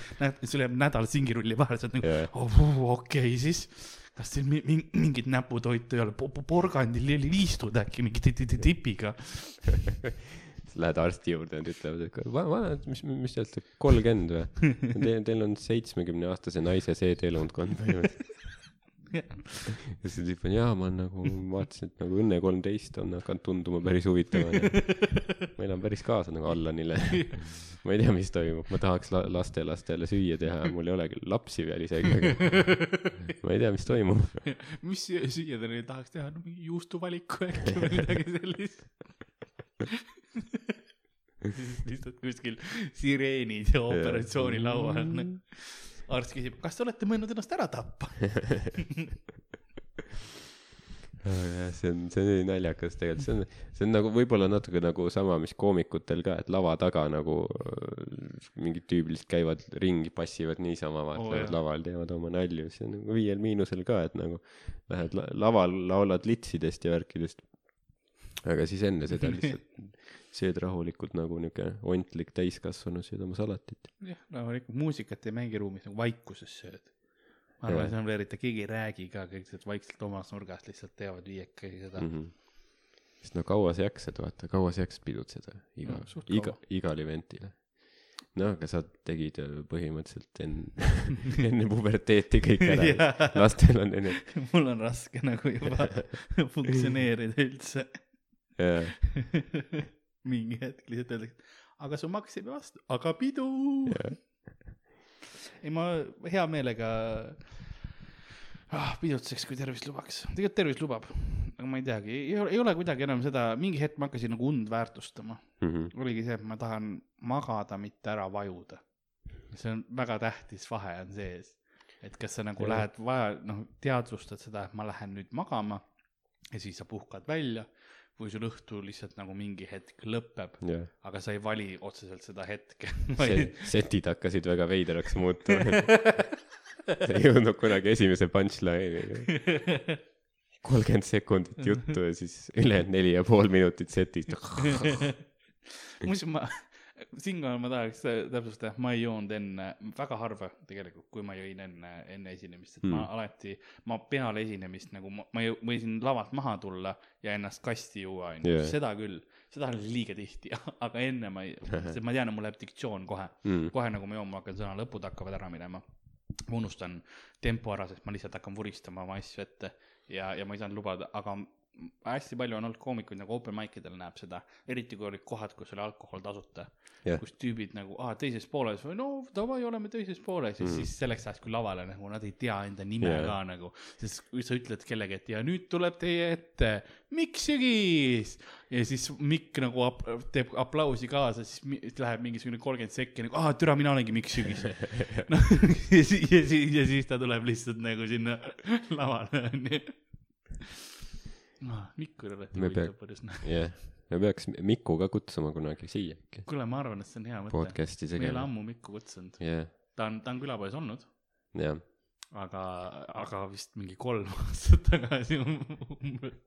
Speaker 1: sul jääb nädal singirulli vahele, sa oled nagu
Speaker 2: Jah.
Speaker 1: oh, okei okay, siis. kas teil mi- mi- mingit näputoitu ei ole, porgandil li- liistud äkki mingi ti- tipiga?
Speaker 2: lähed arsti juurde nad ütlevad, et va- vana, mis, mis te olete, kolmkümmend või? Teil, teil on seitsmekümne aastase naise seedeelundkond põhimõtteliselt. ja siis tüüp on jaa, ma nagu vaatasin, et nagu Õnne kolmteist on hakanud tunduma päris huvitavana. ma elan päris kaasa nagu Allanile. ma ei tea, mis toimub, ma tahaks la- lastelastele süüa teha, mul ei ole küll lapsi veel isegi, aga ma ei tea, mis toimub.
Speaker 1: mis süüa süüa te neile tahaks teha, no mingi juustuvaliku äkki või midagi sellist. lihtsalt kuskil sireenid ja operatsioonilaual. arst küsib, kas te olete mõelnud ennast ära tappa?
Speaker 2: jah, see on, see on nii naljakas tegelikult, see on, see on nagu võib-olla natuke nagu sama, mis koomikutel ka, et lava taga nagu äh, mingid tüübid lihtsalt käivad ringi, passivad niisama, vaatavad oh, laval, teevad oma nalju, see on nagu Viiel Miinusel ka, et nagu lähed la laval, laulad litsidest ja värkidest. aga siis enne seda lihtsalt sööd rahulikult nagu niuke ontlik täiskasvanu, sööd oma salatit.
Speaker 1: jah, loomulikult muusikat ei mängi ruumis nagu vaikuses sööd. ma arvan, see on veel, et keegi ei räägi ka, kõik lihtsalt vaikselt omas nurgas lihtsalt teevad viiekesi seda
Speaker 2: mm. -hmm. sest no kaua sa jaksad, vaata, kaua sa jaksad pidutseda iga
Speaker 1: No,
Speaker 2: no,, iga igal event'ile. no aga sa tegid põhimõtteliselt enne, enne puberteeti kõik ära lastel on enne,
Speaker 1: mul on raske nagu juba funktsioneerida üldse.
Speaker 2: jaa,
Speaker 1: mingi hetk lihtsalt öeldakse, aga su maks ei vastu, aga pidu.
Speaker 2: jaa,
Speaker 1: ei, ma hea meelega ah, pidutseks, kui tervis lubaks. tegelikult tervis lubab, aga ma ei teagi, ei ole, kuidagi enam seda, mingi hetk ma hakkasin nagu und väärtustama.
Speaker 2: Mhm.
Speaker 1: oligi see, et ma tahan magada, mitte ära vajuda. see on väga tähtis vahe on sees, et kas sa nagu
Speaker 2: Jah.
Speaker 1: lähed vaja, noh, teadvustad seda, et ma lähen nüüd magama ja siis sa puhkad välja või sul õhtu lihtsalt nagu mingi hetk lõpeb,
Speaker 2: jah.
Speaker 1: aga sa ei vali otseselt seda hetke, vaid,
Speaker 2: setid hakkasid väga veidraks muutuma. ei jõudnud kunagi esimese punchline'i. kolmkümmend sekundit juttu ja siis ülejäänud neli ja pool minutit setist.
Speaker 1: muuseas ma, siinkohal ma tahaks täpsustada, ma ei joonud enne, väga harva tegelikult, kui ma jõin enne, enne esinemist, et mm. ma
Speaker 2: Mm.
Speaker 1: alati, ma peale esinemist nagu ma, ma jõ- võisin lavalt maha tulla ja ennast kasti juua, onju seda küll, seda oli liiga tihti, aga enne ma ei, sest ma tean, et mul läheb diktsioon kohe,
Speaker 2: Mm.
Speaker 1: kohe nagu ma jooma hakkan, sõna lõpud hakkavad ära minema. ma unustan tempo ära, sest ma lihtsalt hakkan vuristama oma asju ette ja, ja ma ei saanud lubada, aga hästi palju on olnud koomikuid nagu open mic idel näeb seda, eriti kui olid kohad, kus oli alkohol tasuta
Speaker 2: Jah.
Speaker 1: kus tüübid nagu, aa teises pooles või no davai, oleme teises pooles ja
Speaker 2: Mhm.
Speaker 1: siis selleks ajaks, kui lavale nagu nad ei tea enda nime
Speaker 2: Jaa.
Speaker 1: ka nagu, sest kui sa ütled kellegi, et ja nüüd tuleb teie ette Mikk Sügis ja siis Mikk nagu ap teeb aplausi kaasa, siis läheb mingisugune kolmkümmend sekki nagu, aa türa, mina olengi Mikk Sügis. noh, ja siis, ja siis, ja siis ta tuleb lihtsalt nagu sinna lavale onju. Mikk oli alati
Speaker 2: Me pea-
Speaker 1: huvitav päris noh.
Speaker 2: jah, me peaks Miku ka kutsuma kunagi siia
Speaker 1: kuule, ma arvan, et see on hea mõte.
Speaker 2: podcast'i
Speaker 1: me ei ole ammu Mikku kutsunud,
Speaker 2: jah,
Speaker 1: ta on, ta on külapoes olnud,
Speaker 2: jah,
Speaker 1: aga, aga vist mingi kolm aastat tagasi umbes,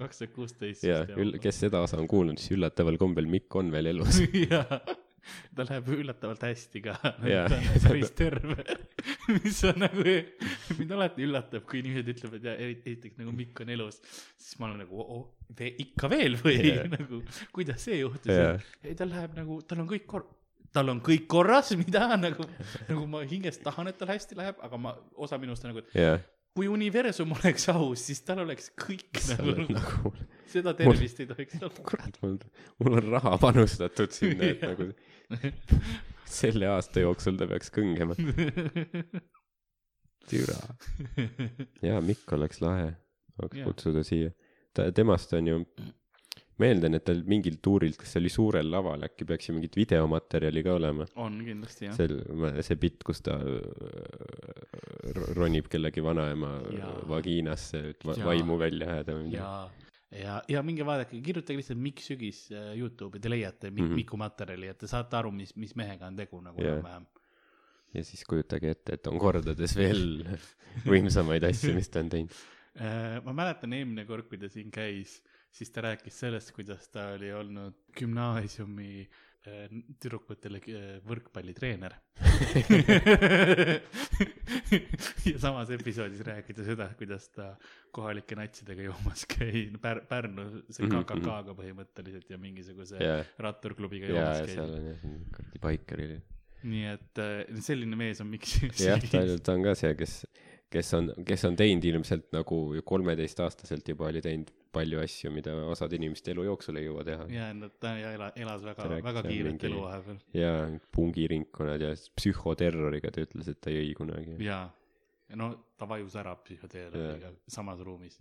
Speaker 1: kaks tuhat kuusteist.
Speaker 2: ja üll-, kes seda osa on kuulnud, siis üllataval kombel Mikk on veel elus.
Speaker 1: jaa, ta läheb üllatavalt hästi ka,
Speaker 2: Jaa.
Speaker 1: ta on päris terve, mis on nagu, mind alati üllatab, kui inimesed ütlevad ja esiteks nagu Mikk on elus, siis ma olen nagu oh,, ikka veel või
Speaker 2: Jaa.
Speaker 1: nagu kuidas see juhtus
Speaker 2: Jaa.
Speaker 1: ei, tal läheb nagu, tal on kõik kor-, tal on kõik korras, mida nagu, nagu ma hingest tahan, et tal hästi läheb, aga ma, osa minust on nagu,
Speaker 2: jah,
Speaker 1: kui universum oleks aus, siis tal oleks kõik nagu
Speaker 2: nagu,
Speaker 1: seda tervist ei tohiks olla.
Speaker 2: kurat, mul, mul on raha panustatud sinna, et nagu selle aasta jooksul ta peaks kõngema. türa. jaa, Mikk oleks lahe,
Speaker 1: Jaa.
Speaker 2: kutsuda siia. ta, temast on ju, ma eeldan, et tal mingil tuuril, kas see oli suurel laval, äkki peaks ju mingit videomaterjali ka olema.
Speaker 1: on kindlasti jah.
Speaker 2: sel, see bitt, kus ta äh, ronib kellegi vanaema vagiinasse, et va, vaimu välja ajada või midagi.
Speaker 1: ja, ja, minge vaadake, kirjutage lihtsalt Mikk Sügis äh, Youtube'i, te leiate Mik-
Speaker 2: Mhm.
Speaker 1: Miku materjali, et te saate aru, mis, mis mehega on tegu nagu enam-vähem.
Speaker 2: ja siis kujutage ette, et on kordades veel võimsamaid asju, mis ta on teinud.
Speaker 1: Äh, ma mäletan eelmine kord, kui ta siin käis, siis ta rääkis sellest, kuidas ta oli olnud gümnaasiumi äh, tüdrukutele äh, võrkpallitreener. ja samas episoodis rääkis ta seda, kuidas ta kohalike natsidega joomas käis Pär-, Pärnu, see
Speaker 2: Mhm,
Speaker 1: KKK-ga põhimõtteliselt ja mingisuguse
Speaker 2: ja,
Speaker 1: ratturklubiga joomas
Speaker 2: ja
Speaker 1: käis
Speaker 2: seal. on jah, kuradi Baiker oli.
Speaker 1: nii et äh, selline mees on miks.
Speaker 2: jah, ta, on ka see, kes, kes on, kes on teinud ilmselt nagu kolmeteistaastaselt juba oli teinud palju asju, mida osad inimesed elu jooksul ei jõua teha.
Speaker 1: ja, ta ja ela, elas väga väga
Speaker 2: seal
Speaker 1: kiiret
Speaker 2: mingi-
Speaker 1: elu vahepeal.
Speaker 2: ja pungiringkonnad ja psühhoterroriga ta ütles, et ta jõi kunagi.
Speaker 1: ja, no ta vajus ära psühhoteerapiga samas ruumis,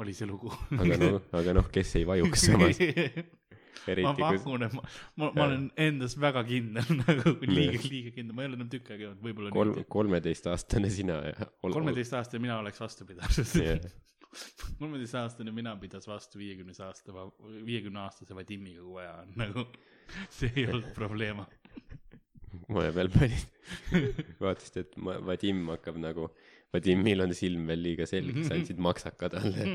Speaker 1: oli see lugu.
Speaker 2: aga noh, aga noh, kes ei vajuks samas,
Speaker 1: ma pakun, et ma, ma, ma olen endas väga kindel nagu liiga, liiga kindel, ma ei ole enam tükk aega jõudnud, võib-olla
Speaker 2: kolm kolmeteistaastane sina.
Speaker 1: kolmeteistaastane mina oleks vastu pidanud
Speaker 2: Jah..
Speaker 1: kolmeteistaastane mina pidas vastu viiekümnes aasta, viiekümne aastase Vadimiga, vaja on, nagu see ei olnud probleem.
Speaker 2: vahepeal panid, vaatasid, et ma, Vadim hakkab nagu, Vadimil on silm veel liiga selge, sa andsid maksaka talle.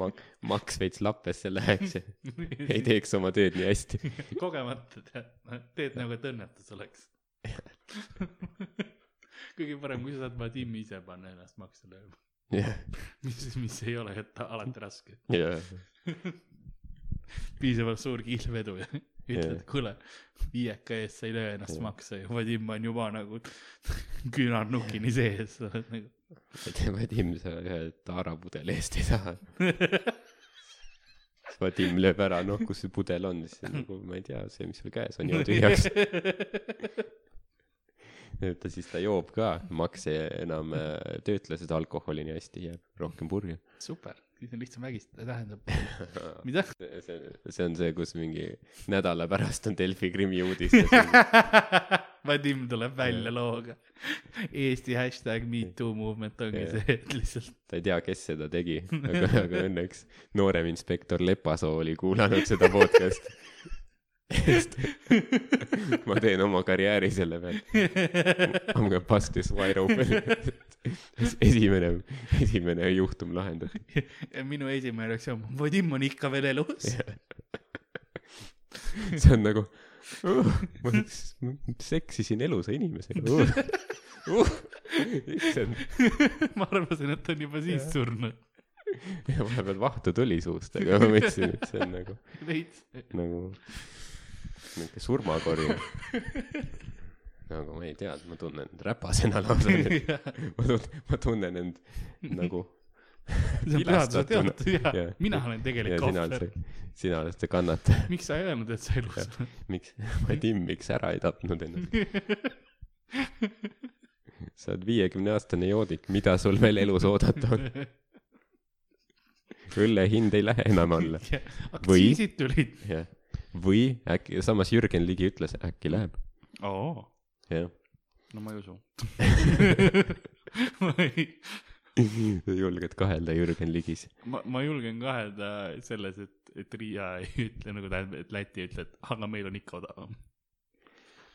Speaker 2: Mak-, maks veits lappesse läheks ja ei teeks oma tööd nii hästi.
Speaker 1: kogemata tead, teed nagu, et õnnetus oleks. Kõige parem, kui sa saad Vadimi ise panna ennast makse lööma,
Speaker 2: jah,
Speaker 1: mis, mis ei ole alati raske.
Speaker 2: jah,
Speaker 1: piisavalt suur kihlvedu ja ütled
Speaker 2: Jah.,
Speaker 1: kuule, viieka eest sa ei löö ennast
Speaker 2: Jah.
Speaker 1: makse ja Vadim on juba nagu küünarnukini sees, sa oled nagu.
Speaker 2: Vadim, sa ühe taarapudeli eest ei saa. Vadim lööb ära, noh, kus see pudel on, siis nagu, ma ei tea, see, mis sul käes on, joo tühjaks. ta siis ta joob ka, maks enam äh, töötle seda alkoholi nii hästi, jääb rohkem purju.
Speaker 1: super, siis on lihtsam vägistada, tähendab, mida?
Speaker 2: see, see on see, kus mingi nädala pärast on Delfi krimiuudistes.
Speaker 1: Vadim tuleb välja looga. Eesti hashtag me too movement ongi see, et lihtsalt
Speaker 2: ta ei tea, kes seda tegi, aga, aga õnneks noorem inspektor Lepasoo oli kuulanud seda podcast'i. ma teen oma karjääri selle pealt. I m gonna bust this wide open. esimene, esimene juhtum lahendati.
Speaker 1: ja minu esimene reaktsioon, Vadim on ikka veel elus.
Speaker 2: see on nagu uh,, ma seksisin elusa inimesega uh,. Uh, issand,
Speaker 1: ma arvasin, et ta on juba siis surnud.
Speaker 2: ja vahepeal vahtu tuli suust, aga ma mõtlesin, et see on nagu, nagu niuke surmakori. nagu ma ei tea, ma tunnen end räpasena lausa nüüd. ma tunnen, ma tunnen end nagu Vilastatuna.
Speaker 1: mina olen tegelik ohver.
Speaker 2: sina oled see kannataja.
Speaker 1: miks sa ei öelnud, et sa elus oled?
Speaker 2: miks, Vadim, miks ära ei tapnud ennast? sa oled viiekümne aastane joodik, mida sul veel elus oodata on? õlle hind ei lähe enam alla.
Speaker 1: aktsiisid tulid.
Speaker 2: jah, või äkki, samas Jürgen Ligi ütles, äkki läheb,
Speaker 1: oo,
Speaker 2: jah.
Speaker 1: no ma ei usu. ma ei,
Speaker 2: julged kahelda Jürgen Ligis.
Speaker 1: ma, ma julgen kahelda selles, et, et Riia ei ütle nagu tähendab, et Läti ei ütle, et aga meil on ikka odavam.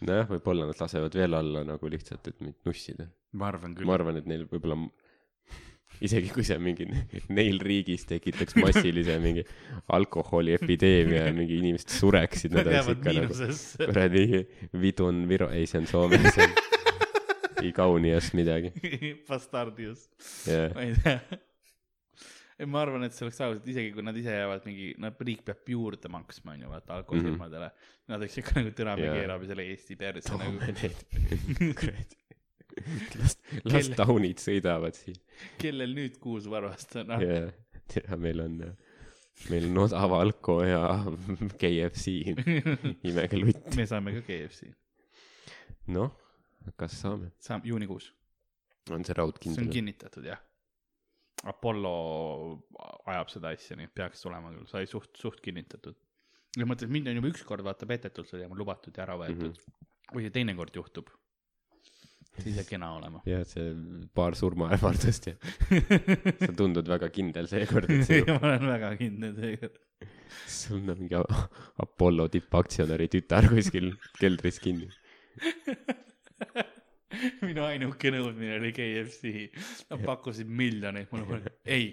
Speaker 2: nojah, võib-olla nad lasevad veel alla nagu lihtsalt, et mind nussida.
Speaker 1: ma arvan küll
Speaker 2: ma. arvan, et neil võib-olla isegi kui see mingi neil riigis tekitaks massilise mingi alkoholiepideemia ja mingi inimesed sureksid, nad
Speaker 1: Nad
Speaker 2: oleks ikka nagu
Speaker 1: miinusesse.
Speaker 2: kuradi Vidun Viro, ei see on Soome, see on Igaunias midagi.
Speaker 1: Bastardius.
Speaker 2: jah,
Speaker 1: ma ei tea. ei, ma arvan, et see oleks aus, et isegi kui nad ise jäävad mingi, no riik peab juurde maksma, onju, vaata alkoholifirmadele mm. -hmm. Nad võiks ikka nagu me
Speaker 2: Jaa.
Speaker 1: keerame selle Eesti perse
Speaker 2: toome
Speaker 1: nagu,
Speaker 2: need, kuradi. las, las taunid sõidavad siin
Speaker 1: kellel nüüd kuus varvast on, noh.
Speaker 2: ja, tea, meil on, meil on odav alko ja KFC, imege lutt.
Speaker 1: me saame ka KFC,
Speaker 2: noh, kas saame?
Speaker 1: saame juunikuus,
Speaker 2: on see
Speaker 1: see on kinnitatud jah. Apollo ajab seda asja, nii et peaks tulema küll, sai suht, suht kinnitatud. ja mõtled, mind on juba ükskord vaata petetud, see oli lubatud ja ära võetud mm. -hmm. kui see teinekord juhtub, siis jääb kena olema.
Speaker 2: jah, see paar surmaähvardust ja sa tundud väga kindel seekord,
Speaker 1: ma olen väga kindel seekord.
Speaker 2: sul on mingi Apollo tippaktsionäri tütar kuskil keldris kinni.
Speaker 1: minu ainuke nõudmine oli KFC, nad pakkusid miljoneid, mul oli, ei,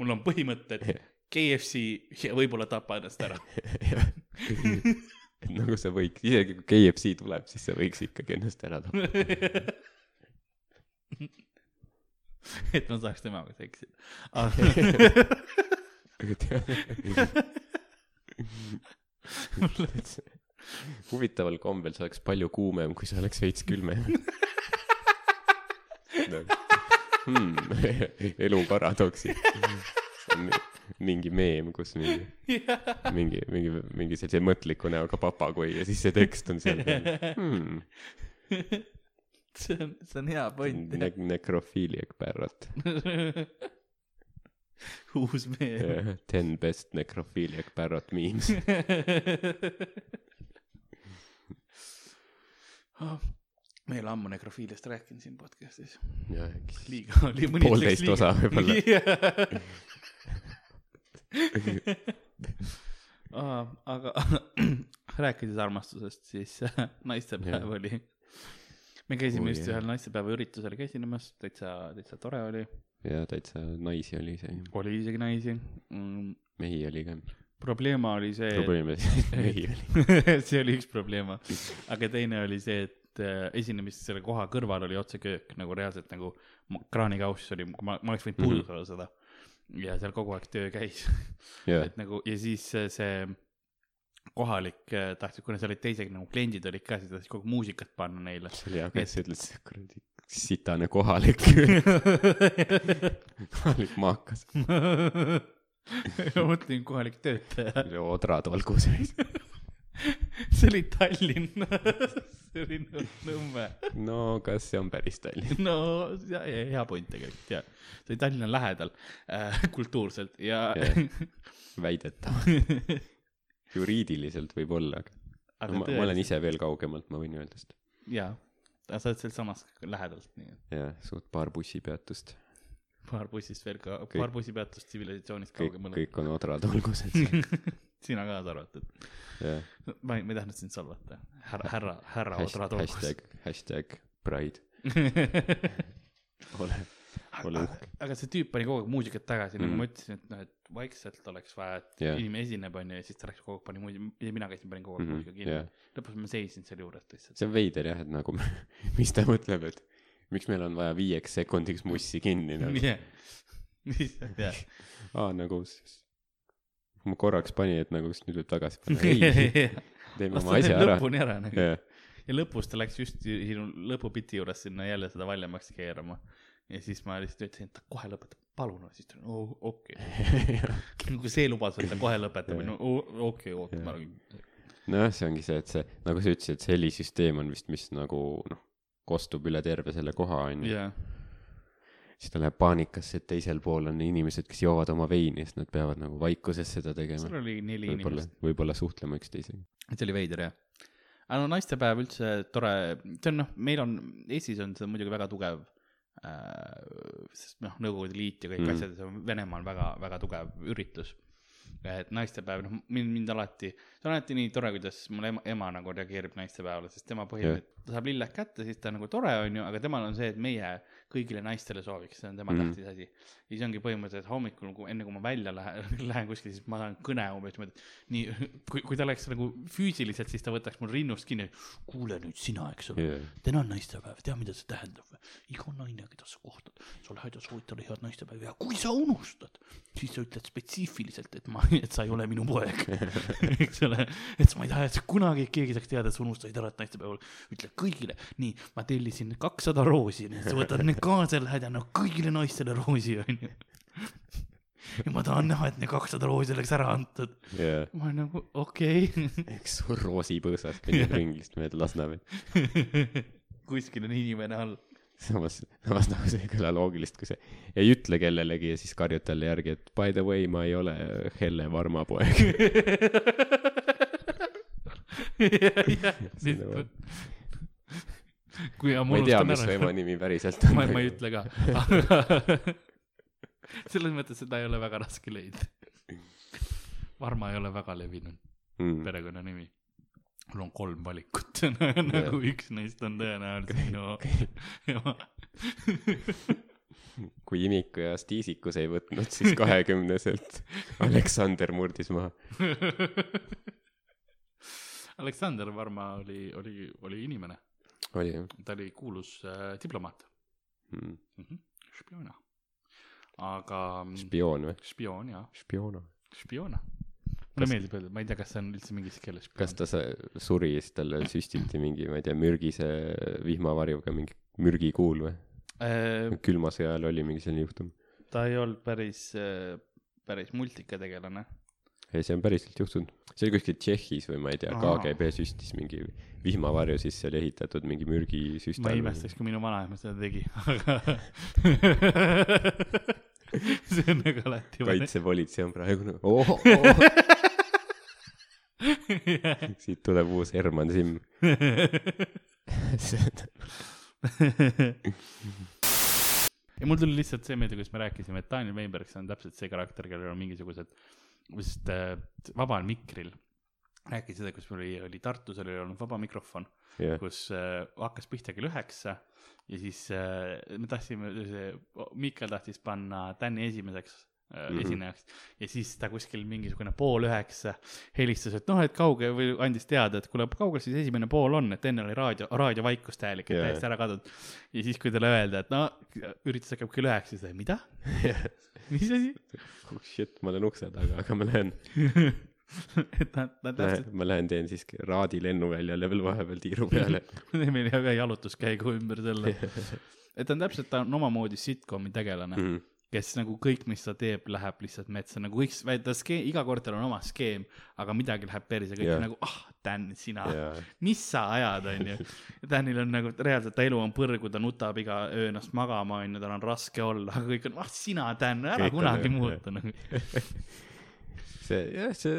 Speaker 1: mul on põhimõtted, KFC ja võib-olla tapa ennast ära.
Speaker 2: Et nagu sa võiks, isegi kui KFC tuleb, siis sa võiks ikkagi ennast ära tappa.
Speaker 1: et ma saaks temaga seksida.
Speaker 2: huvitaval kombel see oleks palju kuumem, kui see oleks veits külmem. Hmm, elu paradoksid. Mingi meem, kus mingi, mingi, mingi, mingi sellise mõtliku näoga papagoi ja siis see tekst on seal hmm,.
Speaker 1: see on, see on hea point
Speaker 2: Ne-. necrophiliac parrot.
Speaker 1: uus mees.
Speaker 2: Ten best necrophiliac parrot memes.
Speaker 1: me ei ole ammu nekrofiiliast rääkinud siin podcast'is. liiga oli.
Speaker 2: Poolteist osa võib-olla.
Speaker 1: aga rääkides armastusest, siis naistepäev
Speaker 2: Jah.
Speaker 1: oli. me käisime
Speaker 2: Oi,
Speaker 1: just
Speaker 2: jah.
Speaker 1: ühel naistepäeva üritusel ka esinemas, täitsa, täitsa tore oli.
Speaker 2: ja täitsa naisi oli see,
Speaker 1: oli isegi naisi mm,.
Speaker 2: mehi oli ka.
Speaker 1: probleema oli see,
Speaker 2: probleem oli see, et mehi oli.
Speaker 1: see oli üks probleema, aga teine oli see, et äh, esinemist selle koha kõrval oli otseköök nagu reaalselt nagu kraanikauss oli, ma, ma oleks võinud
Speaker 2: Mhm.
Speaker 1: puudutada seda. ja seal kogu aeg töö käis,
Speaker 2: jaa,
Speaker 1: et nagu ja siis see, see kohalik äh, tahtis, kuna seal olid teised nagu kliendid olid ka, siis ta tahtis kogu muusikat panna neile.
Speaker 2: see oli hea, kuidas sa ütled, see kuradi sitane kohalik, kohalik maakas.
Speaker 1: ma mõtlen kohalik töötaja,
Speaker 2: odrad olgu sees.
Speaker 1: See oli Tallinn, see oli Nõmme
Speaker 2: no kas see on päris Tallinn?
Speaker 1: no ja, ja, hea point tegelikult ja see oli Tallinna lähedal äh, kultuurselt ja
Speaker 2: väidetavalt. juriidiliselt võib-olla, aga
Speaker 1: aga
Speaker 2: ma, ma olen ise veel kaugemalt, ma võin öelda seda.
Speaker 1: jaa, sa oled sealsamas lähedalt, nii et
Speaker 2: jah, suht paar bussipeatust.
Speaker 1: paar bussist veel ka, paar bussipeatust tsivilisatsioonist
Speaker 2: kõik,
Speaker 1: kaugemal.
Speaker 2: kõik on odrad olgused.
Speaker 1: sina kaasa arvatud.
Speaker 2: jah,
Speaker 1: ma ei, ma ei tahtnud sind solvata. härra, härra, härra Odrad Olgus.
Speaker 2: hashtag, hashtag pride, ole, ole uhke.
Speaker 1: aga see tüüp pani kogu aeg muusikat tagasi mm., nagu
Speaker 2: Mhm.
Speaker 1: ma ütlesin, et noh, et vaikselt oleks vaja, et yeah. inimene esineb, onju, ja siis ta läks kogu aeg pani muusikat, ja mina käisin, panin kogu aeg mm -hmm. muusika kinni
Speaker 2: jah,
Speaker 1: lõpus ma seisin seal juures lihtsalt.
Speaker 2: see on veider jah, et nagu mis ta mõtleb, et miks meil on vaja viieks sekundiks mussi kinni nagu.
Speaker 1: jah, jah.
Speaker 2: aa, nagu siis, ma korraks panin, et nagu siis nüüd võib tagasi panna. ei, teeme oma asja ära.
Speaker 1: lõpuni ära nagu.
Speaker 2: jah,
Speaker 1: ja lõpus ta läks just sinu lõpupiti juures sinna jälle seda valjemaks keerama. ja siis ma lihtsalt ütlesin, et ta kohe lõpetab, palun, siis ta oli oh, okei okay.. kui see lubas, et ta kohe lõpetab, no o- okei, ootame ära.
Speaker 2: nojah, see ongi see, et see, nagu sa ütlesid, see helisüsteem on vist, mis nagu noh, kostub üle terve selle koha, onju.
Speaker 1: jah,
Speaker 2: siis ta läheb paanikasse, et teisel pool on inimesed, kes joovad oma veini, sest nad peavad nagu vaikuses seda tegema
Speaker 1: seal. oli neli
Speaker 2: võib-olla
Speaker 1: inimest,,
Speaker 2: võib-olla suhtlema üksteisega.
Speaker 1: see oli veider jah. aga no naistepäev üldse tore, see on noh, meil on, Eestis on see muidugi väga tugev äh,, sest noh, Nõukogude Liit ja kõik mm. Asjad, see on Venemaal väga, väga tugev üritus. et naistepäev, noh mind, mind alati, see on alati nii tore, kuidas mul ema, ema nagu reageerib naistepäevale, sest tema põhimõtteliselt ta saab lilled kätte, siis ta on nagu tore, onju, aga temal on see, et meie kõigile naistele sooviks, see on tema mm tähtis asi. ja siis ongi põhimõtteliselt hommikul, enne kui ma välja lähen, lähen kuskile, siis ma saan kõne umbes niimoodi, nii, kui, kui ta oleks nagu füüsiliselt, siis ta võtaks mul rinnust kinni. kuule nüüd sina, eks ole
Speaker 2: Jaa.
Speaker 1: täna on naistepäev, tea, mida see tähendab või? iga naine, keda sa kohtad, sa lähed ja soovid talle head naistepäeva ja kui sa unustad, siis sa ütled spetsiifiliselt, et ma, et sa ei ole minu poeg. eks ole, et ma ei taha, et kunagi keegi saaks teada, et sa unustasid ära, et naistepäeval ütle kõigile, nii, ma tellisin kakssada roosi, sa võtad need kaasa ja lähed ja annad kõigile naistele roosi, onju. ja ma tahan näha, et need kakssada roosi oleks ära antud.
Speaker 2: jaa,
Speaker 1: ma olen nagu okei okay..
Speaker 2: eks roosipõõsas kõnnib ringist mööda Lasnamäed.
Speaker 1: kuskil on inimene all.
Speaker 2: samas, samas nagu see ei kõla loogiliselt, kui sa ei ütle kellelegi ja siis karjud talle järgi, et by the way, ma ei ole Helle Varma poeg.
Speaker 1: Kui ma
Speaker 2: ei tea, mis su ema, nimi päriselt on.
Speaker 1: ma, ma ei ütle ka. selles mõttes seda ei ole väga raske leida. Varma ei ole väga levinud
Speaker 2: mm..
Speaker 1: perekonnanimi. mul on kolm valikut, nagu üks neist on tõenäoliselt minu ema.
Speaker 2: kui imiku ja stiisikus ei võtnud, siis kahekümneselt Aleksander murdis maha.
Speaker 1: Aleksander Varma oli, oli, oli inimene,
Speaker 2: oli jah
Speaker 1: ta oli kuulus äh, diplomaat
Speaker 2: mm.?
Speaker 1: mm. -hmm. spioon. aga
Speaker 2: spioon või?
Speaker 1: spioon jaa,
Speaker 2: spioon.
Speaker 1: spioon. mulle meeldib öelda, ma ei tea, kas see on üldse mingis keeles
Speaker 2: kas ta suri, siis talle süstiti mingi, ma ei tea, mürgise vihmavarjuga mingi mürgikuul või?
Speaker 1: äh,?
Speaker 2: külma sõja ajal oli mingi selline juhtum.
Speaker 1: ta ei olnud päris, päris multikategelane.
Speaker 2: ei, see on päriselt juhtunud. see oli kuskil Tšehhis või ma ei tea. KGB süstis mingi vihmavarju, siis see oli ehitatud mingi mürgisüst
Speaker 1: ma ei imestaks, kui minu vanaema seda tegi, aga see on nagu alati.
Speaker 2: kaitsepolitsei on praegu nagu oh,, oh. siit tuleb uus Herman Simm.
Speaker 1: ja mul tuli lihtsalt see meelde, kuidas me rääkisime, et Daniel Weinberg, see on täpselt see karakter, kellel on mingisugused, vist äh, vabal mikril rääkis seda, kus mul oli, oli Tartus oli olnud vaba mikrofon,
Speaker 2: jah,
Speaker 1: kus äh, hakkas pihta kell üheksa ja siis äh, me tahtsime, see Miikal tahtis panna Tänni esimeseks. Mm -hmm. esinejaks ja siis ta kuskil mingisugune pool üheksa helistas, et noh, et kauge või andis teada, et kuule, kaugel siis esimene pool on, et enne oli raadio, raadiovaikus täielik, et
Speaker 2: Jaa.
Speaker 1: täiesti ära kadunud. ja siis, kui talle öelda, et no üritus hakkab kell üheksa, siis ta, mida? mis asi?
Speaker 2: oh shit, ma olen ukse taga, aga ma lähen,
Speaker 1: et ta, ta täpselt,
Speaker 2: ma lähen teen siis Raadi lennuväljale veel vahepeal tiiru peale.
Speaker 1: teeme ühe jalutuskäigu ümber selle. et ta on täpselt, ta on omamoodi sitcomi tegelane mm.. Kes nagu kõik, mis ta teeb, läheb lihtsalt metsa, nagu kõik, ta skeem, iga kord tal on oma skeem, aga midagi läheb perse, kõik
Speaker 2: Jah.
Speaker 1: on nagu, ah, Dan, sina,
Speaker 2: ja,
Speaker 1: mis sa ajad, onju. Danil on nagu reaalselt, ta elu on põrgu, ta nutab iga öö ennast magama, onju, tal on raske olla, aga kõik on, ah, sina, Dan, ära
Speaker 2: Kõik on
Speaker 1: kunagi
Speaker 2: jah,
Speaker 1: muutu nagu.
Speaker 2: see jah, see,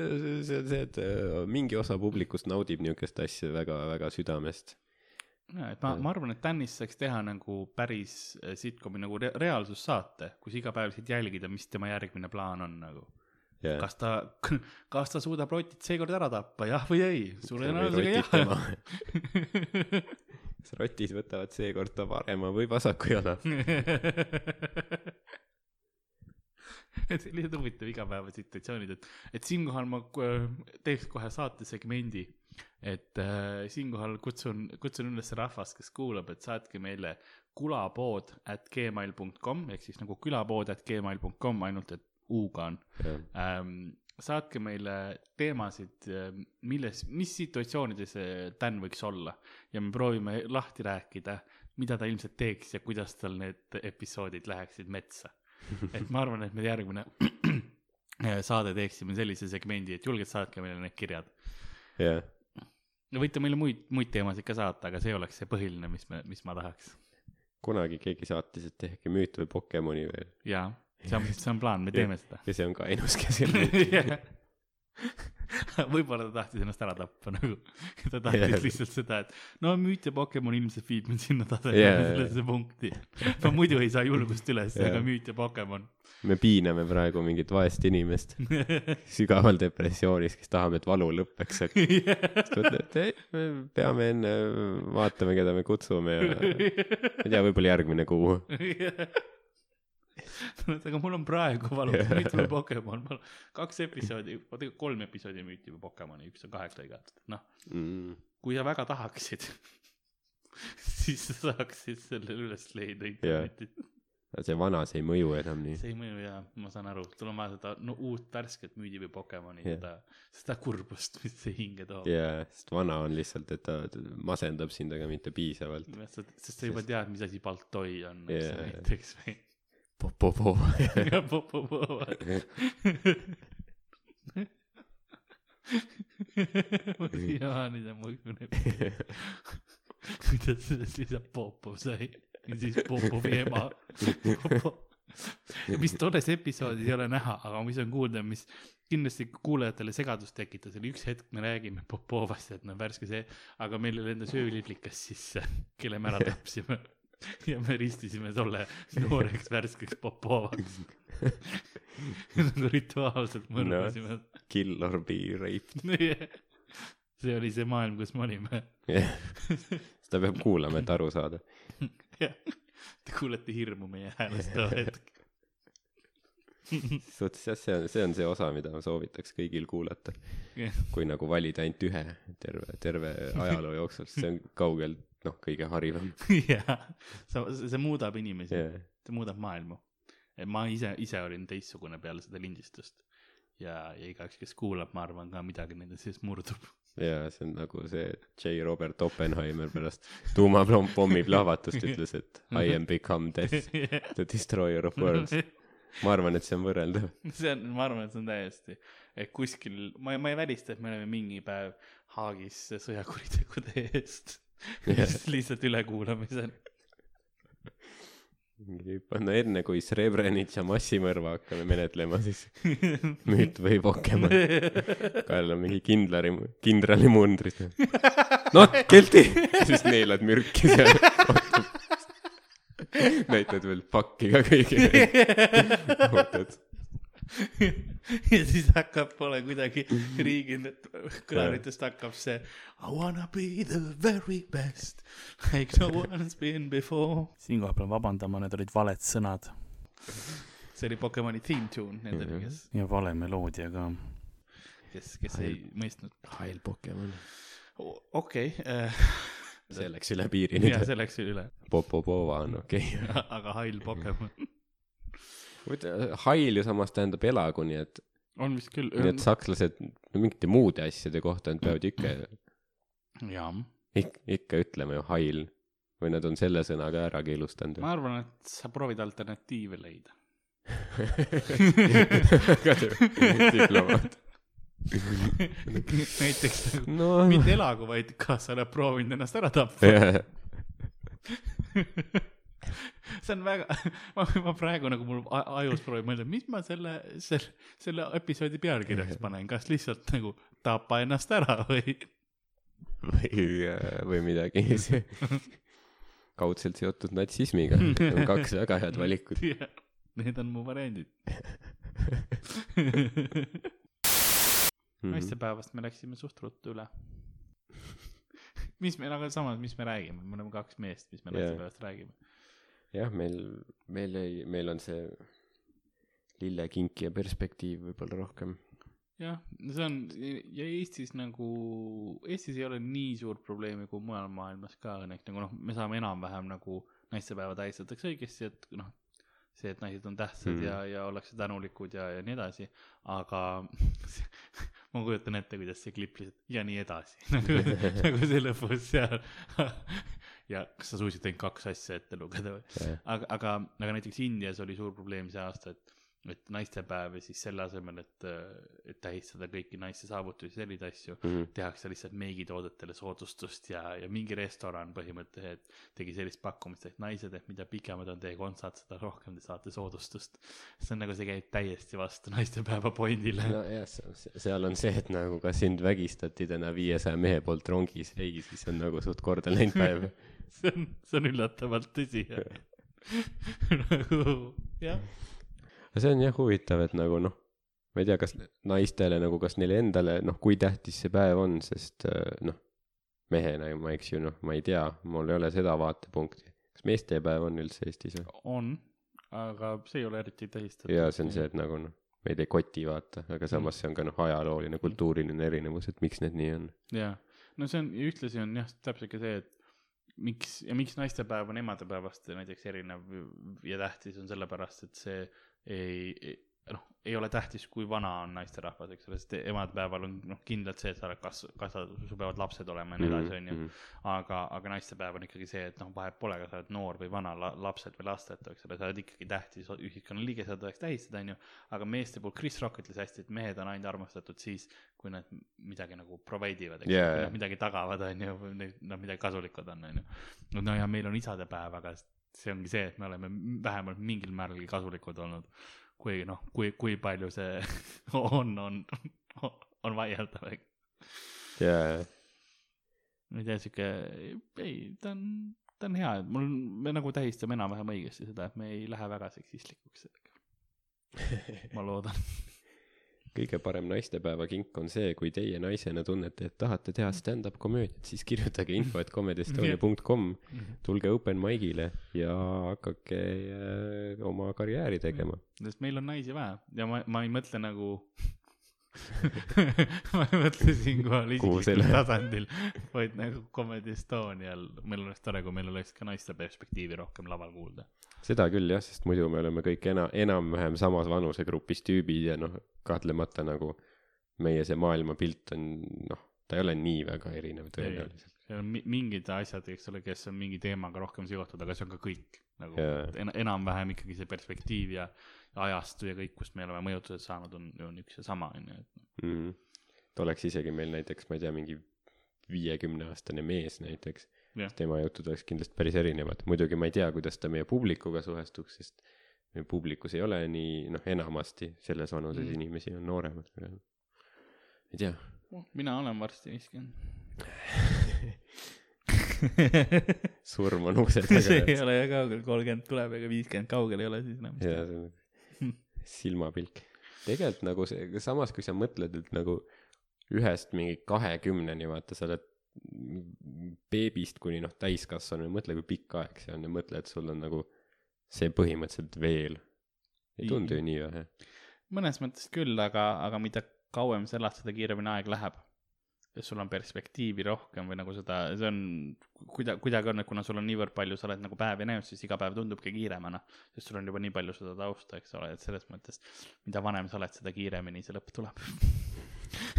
Speaker 2: see on see, et äh, mingi osa publikust naudib niisugust asja väga-väga südamest.
Speaker 1: ja, et ma, ma arvan, et Danist saaks teha nagu päris äh, sitcomi nagu re reaalsussaate, kus iga päev lihtsalt jälgida, mis tema järgmine plaan on nagu.
Speaker 2: jah,
Speaker 1: kas ta, kas ta suudab rotit seekord ära tappa, jah või ei? suure tõenäosusega jah.
Speaker 2: kas rotid võtavad seekord ta parema või vasaku jala?
Speaker 1: et see on lihtsalt huvitav igapäevasituatsioonid, et, et siinkohal ma äh, teeks kohe saatesegmendi, et äh, siinkohal kutsun, kutsun üles rahvast, kes kuulab, et saatke meile kulapood at gmail.com ehk siis nagu külapood at gmail.com, ainult et U-ga on ähm,. saatke meile teemasid, milles, mis situatsioonides Dan võiks olla ja me proovime lahti rääkida, mida ta ilmselt teeks ja kuidas tal need episoodid läheksid metsa. et ma arvan, et me järgmine saade teeksime sellise segmendi, et julgelt saatke meile need kirjad.
Speaker 2: jah,
Speaker 1: võite meile muid, muid teemasid ka saata, aga see oleks see põhiline, mis me, mis ma tahaks.
Speaker 2: kunagi keegi saatis, et tehke müüt või Pokemoni veel
Speaker 1: jaa, see on, see on plaan, me teeme seda.
Speaker 2: ja see on ka ainus, kes ei
Speaker 1: võib-olla ta tahtis ennast ära tappa nagu, ta tahtis yeah. lihtsalt seda, et no müüt ja Pokemon ilmselt viib mind sinna tasemele yeah, sellesse punkti. ma muidu ei saa julgust üles yeah., aga müüt ja Pokemon,
Speaker 2: me piiname praegu mingit vaest inimest sügaval depressioonis, kes tahab, et valu lõpeks, aga siis ütleb, et ei, me peame enne vaatama, keda me kutsume ja ma ei tea, võib-olla järgmine kuu.
Speaker 1: aga mul on praegu valus, mul Pokemon, mul kaks episoodi, tegelikult kolm episoodi müüti juba Pokemoni, üks on kaheks lõigatud, noh,
Speaker 2: Mm.
Speaker 1: kui sa väga tahaksid, siis sa saaksid selle üles leida internetis.
Speaker 2: See vana, see ei mõju enam nii.
Speaker 1: see ei mõju ja ma saan aru, sul on vaja seda no uut värsket müüdi või Pokemoni
Speaker 2: Jah.
Speaker 1: seda, seda kurbust, mis see hinge toob.
Speaker 2: jaa, sest vana on lihtsalt, et ta masendab sind, aga mitte piisavalt.
Speaker 1: sest sa juba tead, mis asi Baltoi on, eks
Speaker 2: Jaa.
Speaker 1: ju, näiteks või.
Speaker 2: Popopo.
Speaker 1: ja Popopo. ma siiamaani ei mõelnud, kuidas sellest lihtsalt Popov sai ja siis Popovi ema. mis tolles episoodis ei ole näha, aga mis on kuulda, mis kindlasti kuulajatele segadust tekitas, oli üks hetk, me räägime Popovast, et noh, värske see, aga meil ei lendas ööliblikas sisse, kelle me ära tapsime. ja me ristisime tolle nooreks värskeks Popovaks. nagu rituaalselt mõrvasime no..
Speaker 2: Kill or be raped.
Speaker 1: see oli see maailm, kus me olime.
Speaker 2: Seda peab kuulama, et aru saada.
Speaker 1: jah, te kuulete hirmu meie häälest too hetk.
Speaker 2: suhtes jah, see on, see on see osa, mida ma soovitaks kõigil kuulata. kui nagu valida ainult ühe terve, terve ajaloo jooksul, siis see on kaugelt noh, kõige harivam.
Speaker 1: jah, sa, see muudab inimesi
Speaker 2: jah,
Speaker 1: see muudab maailmu. ma ise, ise olin teistsugune peale seda lindistust. ja, ja igaüks, kes kuulab, ma arvan ka midagi nende sees murdub.
Speaker 2: Ja see on nagu see J Robert Oppenheimer pärast tuumapommi plahvatust ütles, et I am become death, the destroyer of worlds. ma arvan, et see on võrreldav.
Speaker 1: see on, ma arvan, et see on täiesti, et kuskil, ma, ma ei välista, et me oleme mingi päev Haagis sõjakuritegude eest lihtsalt ülekuulamisel.
Speaker 2: Panna enne, kui Srebrenica massimõrva hakkame menetlema, siis müüt või Pokemon. Kael on mingi kindlari, kindrali mundris. noh, Kelti, siis neelad mürki seal. näitad veel pakki ka kõigile. ootad,
Speaker 1: ja siis hakkab, pole kuidagi riigi kõlaritest hakkab see I wanna be the very best like no one's been before. siinkohal pean vabandama, need olid valed sõnad. see oli Pokemoni theme tune nendele, kes, ja vale meloodia ka, kes, kes ei mõistnud.
Speaker 2: Hail Pokemon.
Speaker 1: okei,
Speaker 2: see läks üle piiri
Speaker 1: ja
Speaker 2: nüüd.
Speaker 1: see läks üle,
Speaker 2: Popopova on okei
Speaker 1: aga hall Pokemon
Speaker 2: okay.. Hail ju samas tähendab elagu, nii et,
Speaker 1: on vist küll,
Speaker 2: nii et sakslased mingite muude asjade kohta nad peavad ikka,
Speaker 1: jaa
Speaker 2: ikka, ikka ütlema ju Hail. või nad on selle sõna ka ära keelustanud
Speaker 1: ma arvan, et sa proovid alternatiive leida.
Speaker 2: diplomaat.
Speaker 1: näiteks nagu
Speaker 2: no
Speaker 1: mitte elagu, vaid kas sa oled proovinud ennast ära tappa. see on väga, ma, ma praegu nagu mul ajus proovin mõelda, mis ma selle, selle, selle episoodi pealkirjaks panen, kas lihtsalt nagu tapa ennast ära või?
Speaker 2: või, või midagi kaudselt seotud natsismiga. Need on kaks väga head valikut.
Speaker 1: Need on mu variandid.
Speaker 2: Mhm.
Speaker 1: naistepäevast me läksime suht ruttu üle. mis me, aga samas, mis me räägime, me oleme kaks meest, mis me naistepäevast räägime.
Speaker 2: jah, meil, meil ei, meil on see lillekinkija perspektiiv võib-olla rohkem.
Speaker 1: jah, see on ja Eestis nagu, Eestis ei ole nii suurt probleemi kui mujal maailmas ka õnneks nagu noh, me saame enam-vähem nagu naistepäeva tähistatakse õigesti, et noh, see, et naised on tähtsad mm. ja, ja ollakse tänulikud ja, ja nii edasi, aga ma kujutan ette, kuidas see klipp lihtsalt ja nii edasi nagu, nagu see lõpus seal. ja kas sa suutsid ainult kaks asja ette lugeda või? aga, aga, aga näiteks Indias oli suur probleem see aasta, et, et naistepäev ja siis selle asemel, et, et tähistada kõiki naiste saavutusi, selliseid asju,
Speaker 2: Mhm.
Speaker 1: tehakse lihtsalt meigitoodetele soodustust ja, ja mingi restoran põhimõtteliselt tegi sellist pakkumist, et naised, et mida pikemad on teie kontsad, seda rohkem te saate soodustust. see on nagu, see käib täiesti vastu naistepäeva pointile no..
Speaker 2: nojah, seal on see, et nagu kas sind vägistati täna viiesaja mehe poolt rongis, ei, siis on nagu suht korda läinud päev.
Speaker 1: see on, see on üllatavalt tõsi. nagu jah,
Speaker 2: aga see on jah huvitav, et nagu noh, ma ei tea, kas naistele nagu, kas neile endale, noh, kui tähtis see päev on, sest äh, noh, mehena ma, eks ju, noh, ma ei tea, mul ei ole seda vaatepunkti. kas meestepäev on üldse Eestis või?
Speaker 1: on, aga see ei ole eriti tähistatud.
Speaker 2: jaa, see on see, et nagu noh, meid ei koti, vaata, aga samas see on ka noh, ajalooline, kultuuriline erinevus, et miks need nii on.
Speaker 1: jaa, no see on, ühtlasi on jah, täpselt ka see, et miks ja miks naistepäev on emadepäevast näiteks erinev ja tähtis on sellepärast, et see ei, ei, noh, ei ole tähtis, kui vana on naisterahvas, eks ole, sest emadepäeval on noh, kindlalt see, et sa oled kas-, kasva-, sul peavad lapsed olema ja nii edasi, onju.
Speaker 2: Mhm.
Speaker 1: aga, aga naistepäev on ikkagi see, et noh, vahet pole, kas sa oled noor või vana la,, lapsed või lastetu, eks ole, sa oled ikkagi tähtis ühiskonnaliige, seda tuleks tähistada, onju. aga meeste puhul, Chris Rock ütles hästi, et mehed on ainult armastatud siis, kui nad midagi nagu provide ivad, eks yeah., kui nad midagi tagavad, onju, või neid- nad midagi kasulikud on, onju. no ja meil on isadepäev, aga see ongi see, et me oleme vähemalt mingil määralgi kasulikud olnud. Kui noh, kui, kui palju see on, on, on vaieldav, eks
Speaker 2: jaa,
Speaker 1: ma ei tea, sihuke, ei, ta on, ta on hea, et mul, me nagu tähistame enam-vähem õigesti seda, et me ei lähe väga seksistlikuks sellega. ma loodan.
Speaker 2: Kõige parem naistepäeva kink on see, kui teie naisena tunnete, et tahate teha stand-up komöödiat, siis kirjutage info, et comedyestonia.com, tulge open mic'ile ja hakake äh, oma karjääri tegema.
Speaker 1: sest meil on naisi vähe ja ma, ma ei mõtle nagu ma ei mõtle siinkohal isiklikul tasandil, vaid nagu Comedy Estonial, meil oleks tore, kui meil oleks ka naiste perspektiivi rohkem laval kuulda.
Speaker 2: seda küll jah, sest muidu me oleme kõik ena-, enam-vähem samas vanusegrupis tüübid ja noh, kahtlemata nagu meie see maailmapilt on noh, ta ei ole nii väga erinev tõenäoliselt.
Speaker 1: seal on mi- mingid asjad, eks ole, kes on mingi teemaga rohkem seotud, aga see on ka kõik nagu
Speaker 2: Jaa.
Speaker 1: en, enam-vähem ikkagi see perspektiiv ja ajastu ja kõik, kust me oleme mõjutused saanud, on, on üks ja sama, onju, et
Speaker 2: mm.. ta oleks isegi meil näiteks, ma ei tea, mingi viiekümneaastane mees näiteks
Speaker 1: Jah.,
Speaker 2: tema jutud oleks kindlasti päris erinevad. muidugi ma ei tea, kuidas ta meie publikuga suhestuks, sest meie publikus ei ole nii, noh, enamasti selles vanuses
Speaker 1: Mm.
Speaker 2: inimesi on nooremad. ei tea,
Speaker 1: mina olen varsti viiskümmend.
Speaker 2: surm on ukse
Speaker 1: see ei
Speaker 2: taga.
Speaker 1: ole jah kaugel, kolmkümmend tuleb, ega viiskümmend kaugel ei ole siis enam.
Speaker 2: ja see on silmapilk. tegelikult nagu see, samas kui sa mõtled, et nagu ühest mingi kahekümneni, vaata, sa oled beebist kuni noh, täiskasvanu, mõtle, kui pikk aeg see on ja mõtle, et sul on nagu see põhimõtteliselt veel. ei tundu ju nii vähe.
Speaker 1: mõnes mõttes küll, aga, aga mida kauem sa elad, seda kiiremini aeg läheb. Sul on perspektiivi rohkem või nagu seda, see on, kuida-, kuidagi on, et kuna sul on niivõrd palju, sa oled nagu päevi näinud, siis iga päev tundubki kiiremana. sest sul on juba nii palju seda tausta, eks ole, et selles mõttes, mida vanem sa oled, seda kiiremini see lõpp tuleb.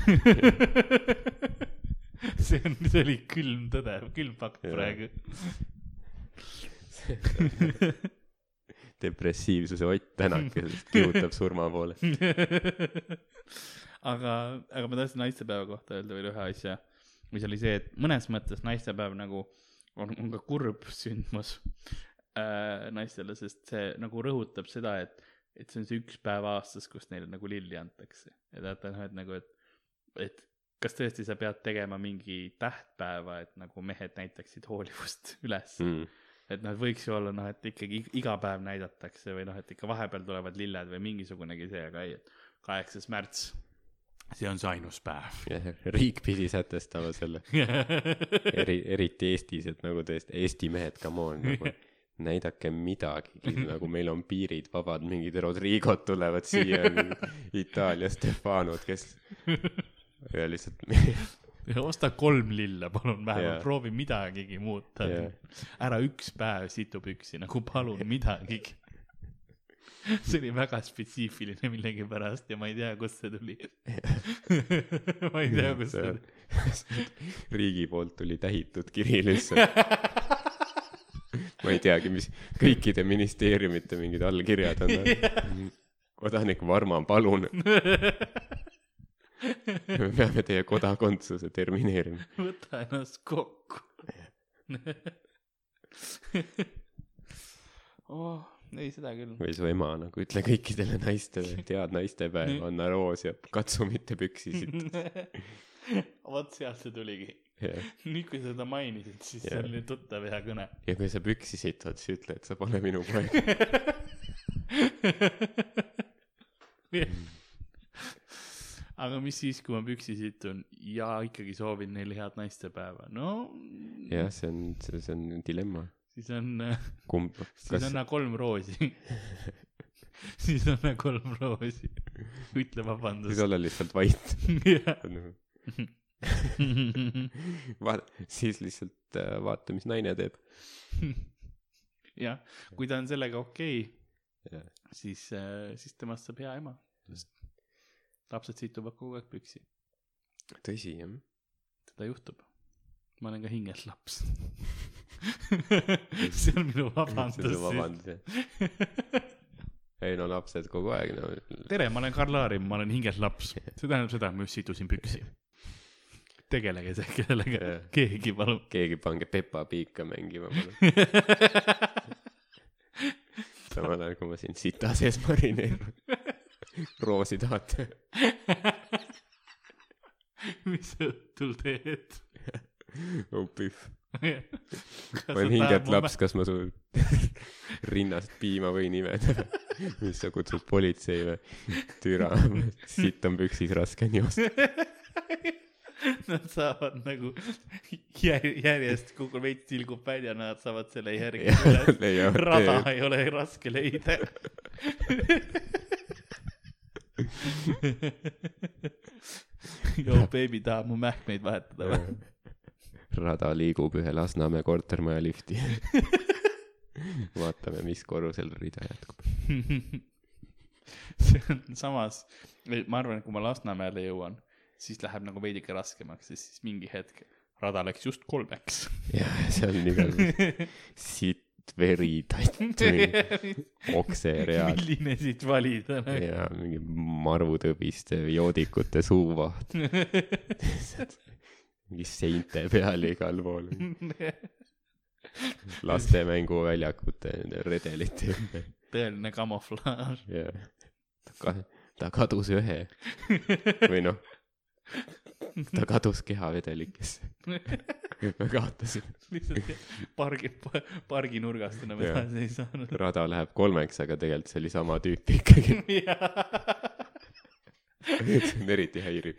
Speaker 1: see on, see oli külm tõde, külm fakt praegu.
Speaker 2: depressiivsuse Ott Tänak, kes kihutab surma poole.
Speaker 1: aga, aga ma tahtsin naistepäeva kohta öelda veel ühe asja, mis oli see, et mõnes mõttes naistepäev nagu on, on ka kurb sündmus äh, naistele, sest see nagu rõhutab seda, et, et see on see üks päev aastas, kus neile nagu lilli antakse. ja teate, noh, et nagu, et, et kas tõesti sa pead tegema mingi tähtpäeva, et nagu mehed näitaksid hoolivust üles mm.. Et noh, et võiks ju olla noh, et ikkagi ig- iga päev näidatakse või noh, et ikka vahepeal tulevad lilled või mingisugunegi see, aga ei, et kaheksas märts, see on see ainus päev.
Speaker 2: riik pidi sätestama selle, eri, eriti Eestis, et nagu tõesti Eesti mehed, come on, nagu näidake midagigi, nagu meil on piirid vabad, mingid Rodrigod tulevad siia, Itaalia Stefanod, kes ja lihtsalt
Speaker 1: osta kolm lille, palun vähemalt proovi midagigi muuta. Ära üks päev situpüksi, nagu palun midagigi. see oli väga spetsiifiline millegipärast ja ma ei tea, kust see tuli. ma ei tea, kust see tuli.
Speaker 2: riigi poolt tuli tähitud kiri lihtsalt. ma ei teagi, mis kõikide ministeeriumite mingid allkirjad on. kodanik Varma, palun, me peame teie kodakondsuse termineerima.
Speaker 1: võta ennast kokku oh, ei, seda küll.
Speaker 2: või su ema nagu ütle kõikidele naistele, et head naistepäev, anna roos ja katsu mitte püksisid
Speaker 1: vot sealt see tuligi. nüüd, kui sa seda mainisid, siis see oli tuttav hea kõne.
Speaker 2: ja kui sa püksi sitad, siis ütle, et sa pole minu poeg
Speaker 1: aga mis siis, kui ma püksi situn ja ikkagi soovin neile head naistepäeva, no. Mm.
Speaker 2: jah, see on, see on dilemma
Speaker 1: siis on,
Speaker 2: kumb,
Speaker 1: siis anna kolm roosi. siis anna kolm roosi, ütle
Speaker 2: siis
Speaker 1: vabandust.
Speaker 2: olla lihtsalt vait. vaata, siis lihtsalt äh, vaata, mis naine teeb.
Speaker 1: jah, kui ta on sellega okei okay,, siis, siis temast saab hea ema, sest lapsed situvad kogu aeg püksi,
Speaker 2: tõsi, jah.
Speaker 1: seda juhtub. ma olen ka hingelt laps. see on minu
Speaker 2: see on
Speaker 1: vabandus.
Speaker 2: vabandus, jah. ei no lapsed kogu aeg, no
Speaker 1: tere, ma olen Karl Aarim, ma olen hingelt laps. see tähendab seda, et ma just situsin püksi. tegelege see kellega
Speaker 2: Jah.,
Speaker 1: keegi palun.
Speaker 2: keegi pange Peppa Piika mängima, palun. samal ajal, kui ma siin sita sees marineerun. roosi tahate?
Speaker 1: mis õhtul teed?
Speaker 2: oh pühv. Ma olen hingelt laps, kas ma su rinnast piima võin imeda? mis sa kutsud politsei või? türa, sitt on püksis raske nii osta.
Speaker 1: Nad saavad nagu jär- järjest, kogu veits tilgub välja, nad saavad selle järgi üles. rada ei ole raske leida. joo, beebi tahab mu mähkmeid vahetada või?
Speaker 2: Rada liigub ühe Lasnamäe kortermaja lifti. vaatame, mis korrusel rida jätkub.
Speaker 1: see on samas, ma arvan, et kui ma Lasnamäele jõuan, siis läheb nagu veidike raskemaks, sest siis mingi hetk rada läks just kolmeks.
Speaker 2: jah, seal on igasugused sitt, veri, tatt, okseread
Speaker 1: milline siit valida nagu?
Speaker 2: ja mingi marutõbiste joodikute suuvaht, mingi seinte peal igal pool, laste mänguväljakute nende redelite ümber
Speaker 1: tõeline kamuflaaž.
Speaker 2: ja ta, ta kadus ühe või noh, ta kadus kehavedelikesse. me kaotasime,
Speaker 1: lihtsalt pargi, parginurgast enam
Speaker 2: Jah.
Speaker 1: edasi ei saanud.
Speaker 2: rada läheb kolmeks, aga tegelikult see oli sama tüüp ikkagi, see on eriti häiriv.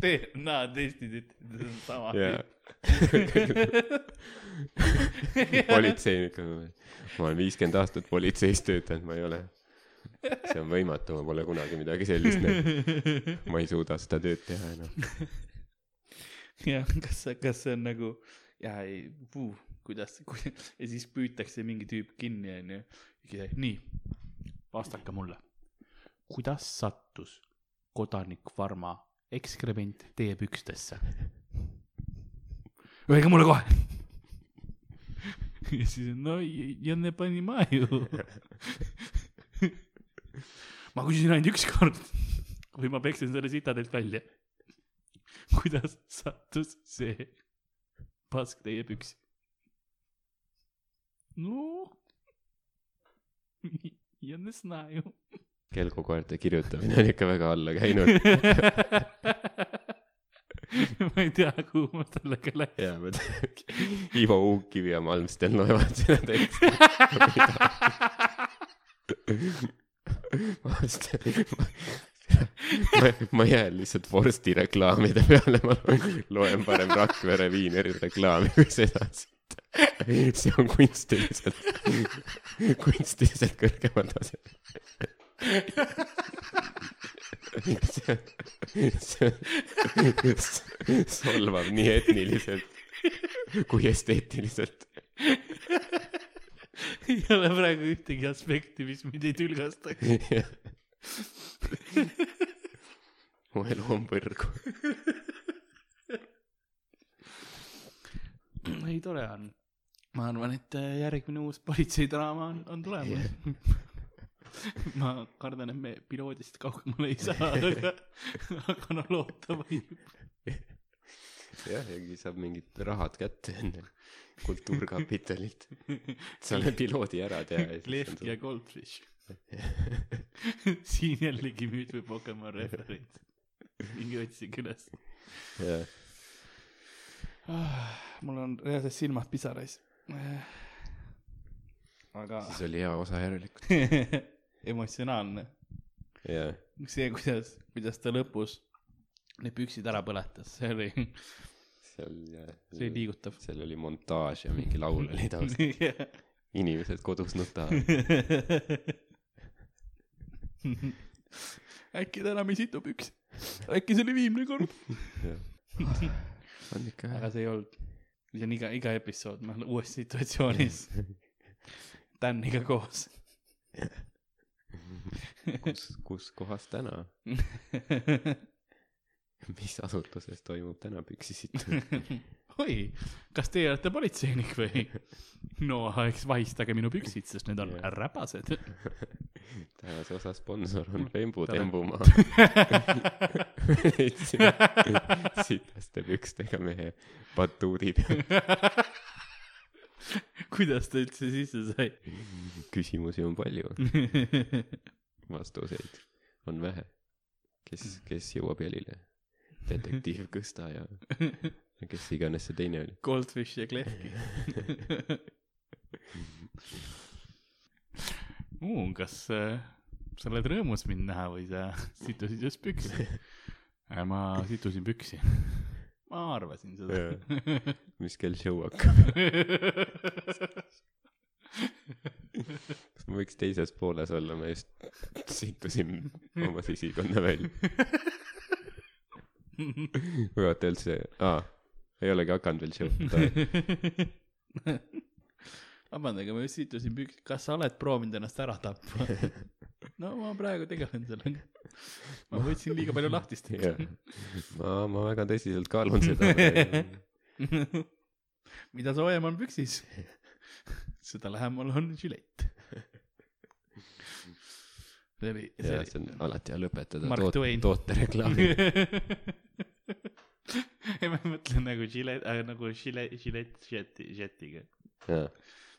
Speaker 1: DNA-testid ütlesid, et see on sama tüüp..
Speaker 2: politseinik, ma olen viiskümmend aastat politseis töötanud, ma ei ole, see on võimatu, ma pole kunagi midagi sellist näinud, ma ei suuda seda tööd teha enam.
Speaker 1: jah, kas, kas see on nagu, jaa ei, kuidas, ja siis püütakse mingi tüüp kinni, onju. nii, vastake mulle. kuidas sattus kodanik Varma ekskrement teie pükstesse ? Öelge mulle kohe . ja siis , no ja ja ne понимаю . ma küsisin ainult üks kord või ma peksin selle sitadelt välja . kuidas sattus see pask teie püksi ? no , ja не знаю .
Speaker 2: kelgukoerte kirjutamine on ikka väga alla käinud.
Speaker 1: ma ei tea, kuhu ma sellega läksin.
Speaker 2: jaa, ma tean, Ivo Uukkivi ja Malmsten loevad seda teksti. ma, ma jään lihtsalt vorsti reklaamide peale, ma loen- parem Rakvere Viineri reklaami kui seda see on kunstiliselt, kunstiliselt kõrgemal tasemel. See see on solvav nii etniliselt kui esteetiliselt.
Speaker 1: ei ole praegu ühtegi aspekti, mis mind ei tülgastaks.
Speaker 2: mu elu on põrgu.
Speaker 1: ei, tore on. ma arvan, et järgmine uus politseidraama on, on tulemas. ma kardan, et me piloodist kaugemale ei saa, aga, aga no loota võib.
Speaker 2: jah, ja siis saab mingid rahad kätte enne kultuurkapitalilt. saame piloodi ära teha.
Speaker 1: Lehv ja Goldfish. siin jällegi müüt või Pokemon referents. minge otsige üles
Speaker 2: jah,
Speaker 1: ah,. mul on reaalselt silmad pisarais. aga
Speaker 2: siis oli hea osa järelikult.
Speaker 1: emotsionaalne.
Speaker 2: jah,
Speaker 1: see, kuidas, kuidas ta lõpus need püksid ära põletas, see oli,
Speaker 2: seal jah,
Speaker 1: see oli liigutav.
Speaker 2: seal oli montaaž ja mingi laul oli taustal, inimesed kodus nutavad.
Speaker 1: äkki ta enam ei situ püksi, äkki see oli viimne kord.
Speaker 2: on ikka
Speaker 1: aga see ei olnud, see on iga, iga episood, ma olen uues situatsioonis, Daniga koos.
Speaker 2: kus, kus kohas täna, mis asutuses toimub täna püksisitumine?
Speaker 1: oi, kas teie olete politseinik või? no eks vahistage minu püksid, sest need on
Speaker 2: Jah.
Speaker 1: räpased.
Speaker 2: tänase osa sponsor on
Speaker 1: Tere.
Speaker 2: Tembumaa. sitaste pükstega mehe batuudi peal.
Speaker 1: kuidas ta üldse sisse sai?
Speaker 2: küsimusi on palju, vastuseid on vähe. kes, kes jõuab jälile? detektiiv Kõsta ja kes iganes see teine oli.
Speaker 1: Goldfish ja Klehki. uh,. kas äh, sa oled rõõmus mind näha või sa situsid just püksi? ma situsin püksi. Ma arvasin seda.
Speaker 2: mis kell show hakkab? kas ma võiks teises pooles olla, ma just sittusin oma sisikonna välja. või vaata üldse, aa, ei olegi hakanud veel show'd.
Speaker 1: vabandage, ma just situsin püksi, kas sa oled proovinud ennast ära tappa? no ma praegu tegelen sellega. ma võtsin liiga palju lahtist.
Speaker 2: ma, ma väga tõsiselt kaalun seda
Speaker 1: mida soojem on püksis, seda lähemal on žilett. see oli, see
Speaker 2: ja see on
Speaker 1: oli.
Speaker 2: alati hea lõpetada
Speaker 1: Mark
Speaker 2: toot- tootereklaami.
Speaker 1: ei, ma mõtlen nagu žilett äh,, nagu žilett, žilett, žeti, žetiga.
Speaker 2: jaa,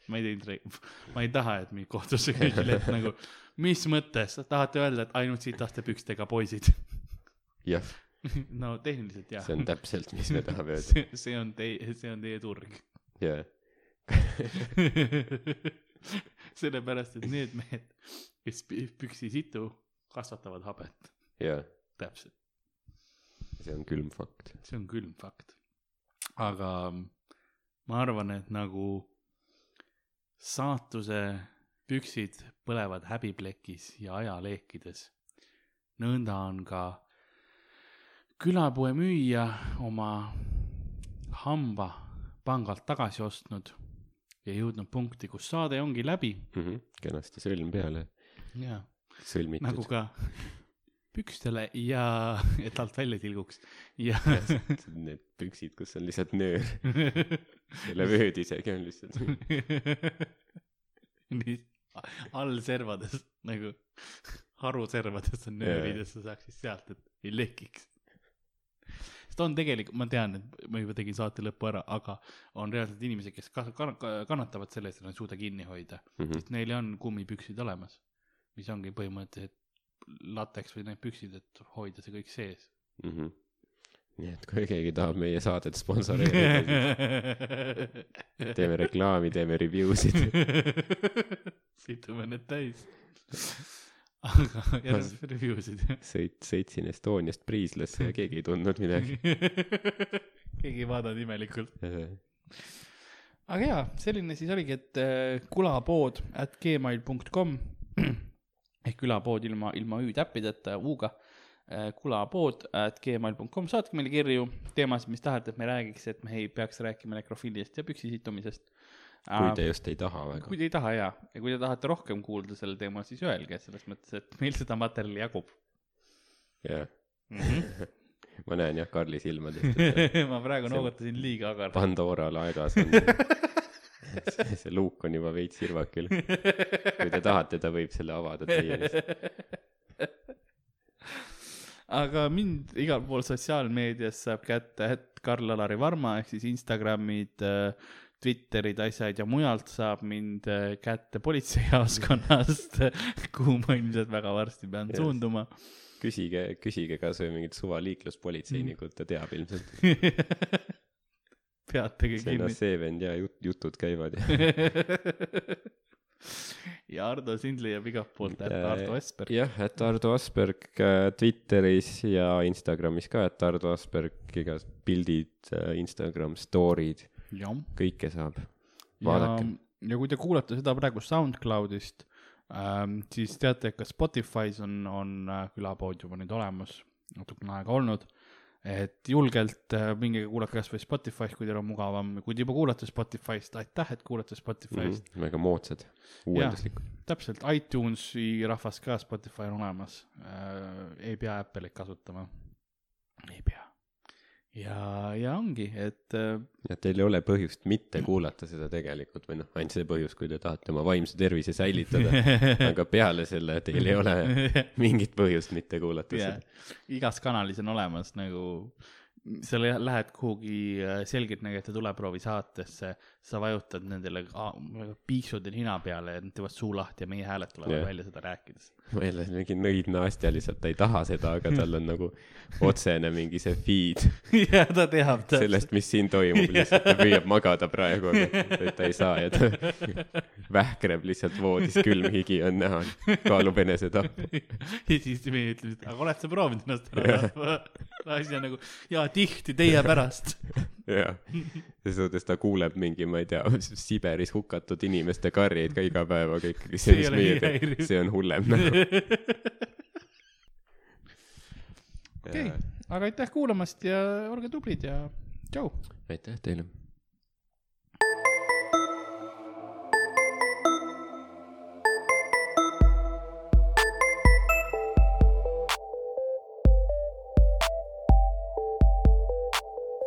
Speaker 1: ma ei teinud, ma ei taha, et mind kohtusse küll žilett nagu, mis mõttes, tahate öelda, et ainult sitaste pükstega poisid?
Speaker 2: jah,
Speaker 1: no tehniliselt jah
Speaker 2: see. on täpselt, mis me tahame öelda.
Speaker 1: see, on teie, see on teie turg.
Speaker 2: jaa,
Speaker 1: sellepärast, et need mehed, kes pü- püksi situ, kasvatavad habet.
Speaker 2: jaa,
Speaker 1: täpselt,
Speaker 2: see on külm fakt.
Speaker 1: see on külm fakt. aga ma arvan, et nagu saatuse püksid põlevad häbiplekis ja ajaleekides, nõnda on ka külapoe müüja oma hamba pangalt tagasi ostnud ja jõudnud punkti, kus saade ongi läbi.
Speaker 2: Mhm, kenasti sõlm peale
Speaker 1: ja
Speaker 2: sõlmitud.
Speaker 1: Nagu ka pükstele ja et alt välja tilguks. Ja
Speaker 2: need püksid, kus on lihtsalt nöör, selle vööd isegi on lihtsalt.
Speaker 1: nii all servades nagu haruservades on nöörid ja sa saaksid sealt, et ei lekiks. sest on tegelikult, ma tean, et ma juba tegin saate lõppu ära, aga on reaalselt inimesi, kes ka- kann- kannatavad selle eest, et nad ei suuda kinni hoida,
Speaker 2: Mhm.
Speaker 1: sest neil on kummipüksid olemas, mis ongi põhimõtteliselt lateks või need püksid, et hoida see kõik sees.
Speaker 2: Mhm. Nii et kui keegi tahab meie saadet sponsoreerida, teeme reklaami, teeme review sid.
Speaker 1: situme need täis. aga järgmised review'sid
Speaker 2: sõit, sõitsin Estoniast Priislasse ja keegi ei tundnud midagi.
Speaker 1: keegi ei vaadanud imelikult. aga jaa, selline siis oligi, et äh, kulapood at gmail.com ehk külapood ilma, ilma ü-täppideta, u-ga. Kulapood at gmail.com, saatke meile kirju, teemasid, mis tahate, et me räägiks, et me ei peaks rääkima nekrofiiliast ja püksi situmisest.
Speaker 2: kui te just ei taha väga
Speaker 1: kui. te ei taha jaa, ja kui te tahate rohkem kuulda sellel teemal, siis öelge, selles mõttes, et meil seda materjali jagub
Speaker 2: jah.
Speaker 1: -hmm.
Speaker 2: ma näen jah Karli silmadest,
Speaker 1: ma praegu noogutasin liiga agar.
Speaker 2: Pandora laegas on, see, see luuk on juba veits sirvakil. kui te tahate, ta võib selle avada täielikult.
Speaker 1: Aga mind igal pool sotsiaalmeedias saab kätte, et Karl-Alari Varma ehk siis Instagramid, Twitterid, asjad ja mujalt saab mind äh, kätte politseijaoskonnast, kuhu ma ilmselt väga varsti pean
Speaker 2: Yes.
Speaker 1: suunduma.
Speaker 2: küsige, küsige kasvõi mingit suva liikluspolitseinikult, ta teab ilmselt.
Speaker 1: peatage
Speaker 2: see on
Speaker 1: kinni.
Speaker 2: see vend ja jut-, jutud käivad ja
Speaker 1: ja Ardo sind leiab igalt poolt, et Ardo Esberg.
Speaker 2: jah, et Ardo Asperg äh, Twitteris ja Instagramis ka, et Ardo Asperg, igas pildid, Instagram story'd, kõike saab.
Speaker 1: ja
Speaker 2: vaadake.,
Speaker 1: ja kui te kuulate seda praegu SoundCloudist ähm,, siis teate, et ka Spotify's on, on äh, külapood juba nüüd olemas, natukene aega olnud. Et julgelt äh, minge kuulake kasvõi Spotify's, kui teil on mugavam, kui te juba kuulate Spotify'st, aitäh, et kuulate Spotify'st mm.
Speaker 2: Väga moodsad, uuenduslikud.
Speaker 1: täpselt, iTunesi rahvas ka Spotify on olemas äh,, ei pea Apple'it kasutama. ei pea. ja, ja ongi, et äh,
Speaker 2: ja teil ei ole põhjust mitte kuulata seda tegelikult või noh, ainult see põhjus, kui te tahate oma vaimse tervise säilitada. aga peale selle teil ei ole mingit põhjust mitte kuulata
Speaker 1: yeah.
Speaker 2: seda.
Speaker 1: igas kanalis on olemas nagu, sa lä- lähed kuhugi äh, selgeltnägijate tuleproovi saatesse, sa vajutad nendele a- piiksud ja nina peale ja nad teevad suu lahti ja meie hääled tulevad
Speaker 2: Jah.
Speaker 1: yeah. välja seda rääkides.
Speaker 2: ma ei ole mingi nõidna Astja lihtsalt, ta ei taha seda, aga tal on nagu otsene mingi see feed
Speaker 1: ja ta teab täpselt.
Speaker 2: sellest, mis siin toimub, lihtsalt ta püüab magada praegu, aga et ta ei saa ja ta vähkreb lihtsalt voodis, külm higi on näha, kaalub enesetappu.
Speaker 1: ja siis meie ütleme, et aga oled sa proovinud ennast ära tappa? asi on nagu, jaa, tihti teie pärast.
Speaker 2: Jah, selles suhtes ta kuuleb mingi, ma ei tea, Siberis hukatud inimeste karjeid ka iga päev, aga ikkagi
Speaker 1: See
Speaker 2: mis meie teeme, see on hullem nagu.
Speaker 1: okei, aga aitäh kuulamast ja olge tublid ja tšau.
Speaker 2: aitäh teile.